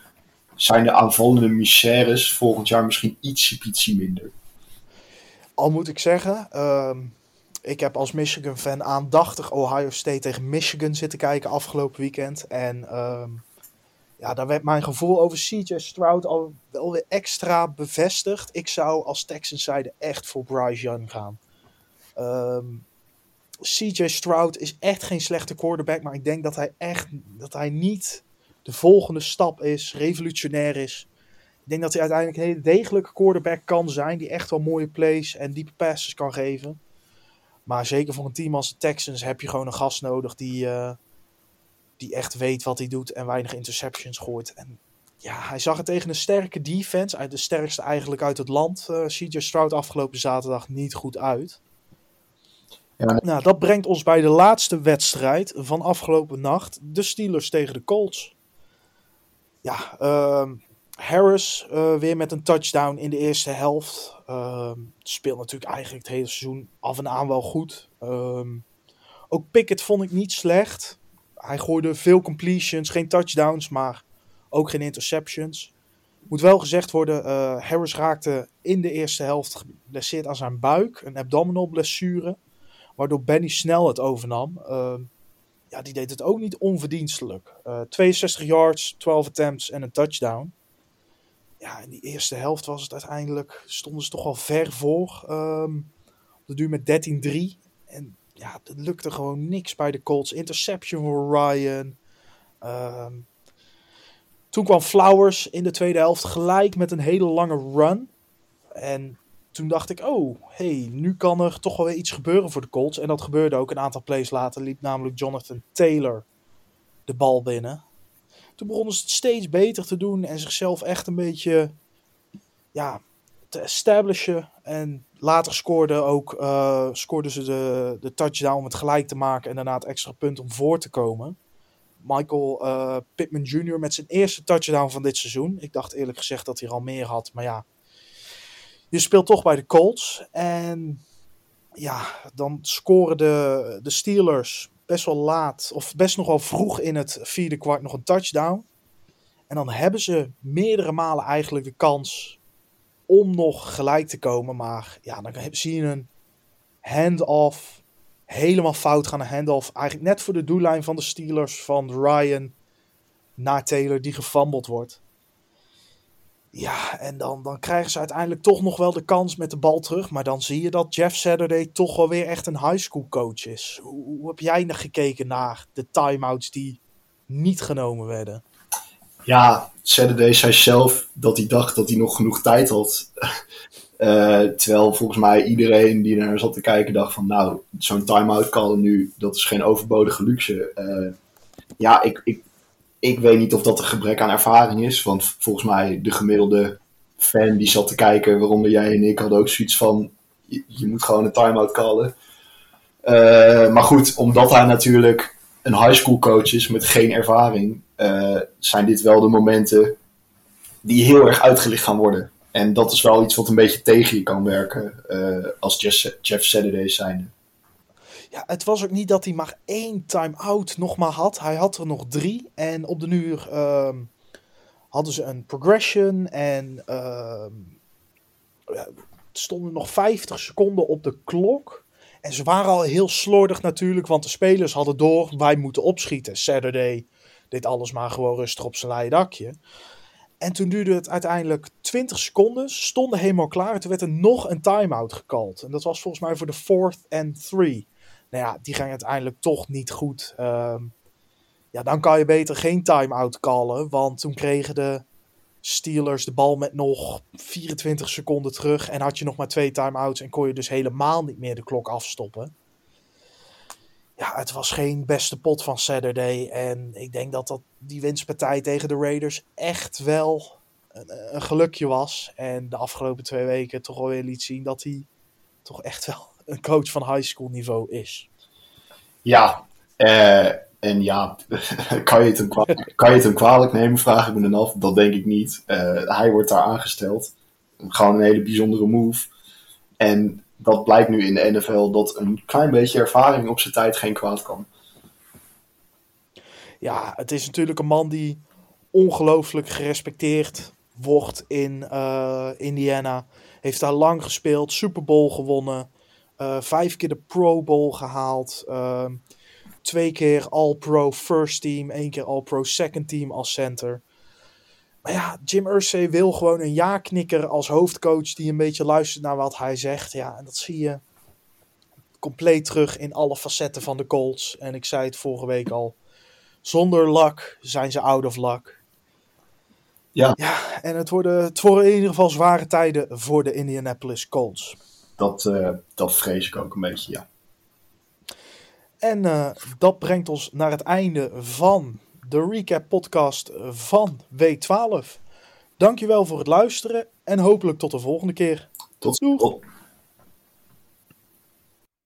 zijn de aanvallende misères volgend jaar misschien ietsje, minder. Al moet ik zeggen, ehm, ik heb als Michigan-fan aandachtig Ohio State tegen Michigan zitten kijken afgelopen weekend. En ehm, ja, daar werd mijn gevoel over CJ Stroud al wel weer extra bevestigd. Ik zou als Texans zijde echt voor Bryce Young gaan. Ehm, CJ Stroud is echt geen slechte quarterback, maar ik denk dat hij echt dat hij niet de volgende stap is, revolutionair is. Ik denk dat hij uiteindelijk een hele degelijke quarterback kan zijn, die echt wel mooie plays en diepe passes kan geven. Maar zeker voor een team als de Texans heb je gewoon een gast nodig die, eh, die echt weet wat hij doet en weinig interceptions gooit. En ja, hij zag het tegen een sterke defense, uit de sterkste eigenlijk uit het land, uh, CJ Stroud afgelopen zaterdag niet goed uit. Ja. Nou, dat brengt ons bij de laatste wedstrijd van afgelopen nacht. De Steelers tegen de Colts. Ja, ehm, Harris uh, weer met een touchdown in de eerste helft. Ehm, speelt natuurlijk eigenlijk het hele seizoen af en aan wel goed. Ehm, ook Pickett vond ik niet slecht. Hij gooide veel completions, geen touchdowns, maar ook geen interceptions. Moet wel gezegd worden, uh, Harris raakte in de eerste helft geblesseerd aan zijn buik. Een abdominal blessure. Waardoor Benny snel het overnam. Ja, die deed het ook niet onverdienstelijk. Uh, 62 yards, 12 attempts en een touchdown. Ja, in die eerste helft was het uiteindelijk, stonden ze toch wel ver voor. Um, de duur met 13-3. En ja, het lukte gewoon niks bij de Colts. Interception voor Ryan. Um, toen kwam Flowers in de tweede helft gelijk met een hele lange run. En toen dacht ik, oh, hey, nu kan er toch wel weer iets gebeuren voor de Colts. En dat gebeurde ook. Een aantal plays later liep namelijk Jonathan Taylor de bal binnen. Toen begonnen ze het steeds beter te doen en zichzelf echt een beetje ja, te establishen. En later scoorden, ook, uh, scoorden ze de, de touchdown om het gelijk te maken en daarna het extra punt om voor te komen. Michael uh, Pittman Jr. met zijn eerste touchdown van dit seizoen. Ik dacht eerlijk gezegd dat hij er al meer had, maar ja, je speelt toch bij de Colts. En ja, dan scoren de, de Steelers best wel laat, of best nog wel vroeg in het vierde kwart nog een touchdown. En dan hebben ze meerdere malen eigenlijk de kans om nog gelijk te komen. Maar ja, dan zie je een hand-off helemaal fout gaan. Een hand-off eigenlijk net voor de doellijn van de Steelers van Ryan naar Taylor die gefumbled wordt. Ja, en dan, dan krijgen ze uiteindelijk toch nog wel de kans met de bal terug. Maar dan zie je dat Jeff Saturday toch wel weer echt een high school coach is. Hoe, heb jij nog gekeken naar de timeouts die niet genomen werden? Ja, Saturday zei zelf dat hij dacht dat hij nog genoeg tijd had. uh, [laughs] terwijl volgens mij iedereen die naar zat te kijken dacht van... Nou, zo'n timeout callen nu, dat is geen overbodige luxe. Uh, ja, ik, ik, ik weet niet of dat een gebrek aan ervaring is. Want volgens mij de gemiddelde fan die zat te kijken, waaronder jij en ik, hadden ook zoiets van: je, moet gewoon een time-out callen. Uh, maar goed, omdat hij natuurlijk een high school coach is met geen ervaring, uh, zijn dit wel de momenten die heel erg uitgelicht gaan worden. En dat is wel iets wat een beetje tegen je kan werken uh, als Jeff, Jeff Saturday zijnde. Ja, het was ook niet dat hij maar één time-out nog maar had. Hij had er nog drie. En op de uur uh, hadden ze een progression. En uh, stonden nog 50 seconden op de klok. En ze waren al heel slordig natuurlijk. Want de spelers hadden door. Wij moeten opschieten. Saturday deed alles maar gewoon rustig op zijn leien dakje. En toen duurde het uiteindelijk 20 seconden. Stonden helemaal klaar. Toen werd er nog een time-out gecalled. En dat was volgens mij voor de fourth and three. Nou ja, die ging uiteindelijk toch niet goed. Ehm, ja, dan kan je beter geen time-out callen. Want toen kregen de Steelers de bal met nog 24 seconden terug. En had je nog maar twee time-outs. En kon je dus helemaal niet meer de klok afstoppen. Ja, het was geen beste pot van Saturday. En ik denk dat, dat die winstpartij tegen de Raiders echt wel een, een gelukje was. En de afgelopen twee weken toch alweer liet zien dat hij toch echt wel een coach van high school niveau is. Ja, eh, en ja, [laughs] kan je, het hem kwalijk, kan je het hem kwalijk nemen, vraag ik me dan af. Dat denk ik niet. Eh, hij wordt daar aangesteld. Gewoon een hele bijzondere move. En dat blijkt nu in de NFL dat een klein beetje ervaring op zijn tijd geen kwaad kan. Ja, het is natuurlijk een man die ongelooflijk gerespecteerd wordt in uh, Indiana. Heeft daar lang gespeeld, Super Bowl gewonnen. Uh, vijf keer de Pro Bowl gehaald. Uh, twee keer All-Pro First Team. één keer All-Pro Second Team als center. Maar ja, Jim Irsay wil gewoon een ja-knikker als hoofdcoach die een beetje luistert naar wat hij zegt. Ja, en dat zie je compleet terug in alle facetten van de Colts. En ik zei het vorige week al. Zonder luck zijn ze out of luck. Ja. ja en het worden, het worden in ieder geval zware tijden voor de Indianapolis Colts. Dat, uh, dat vrees ik ook een beetje, ja. En uh, dat brengt ons naar het einde van de recap podcast van week 12. Dankjewel voor het luisteren en hopelijk tot de volgende keer. Tot, tot.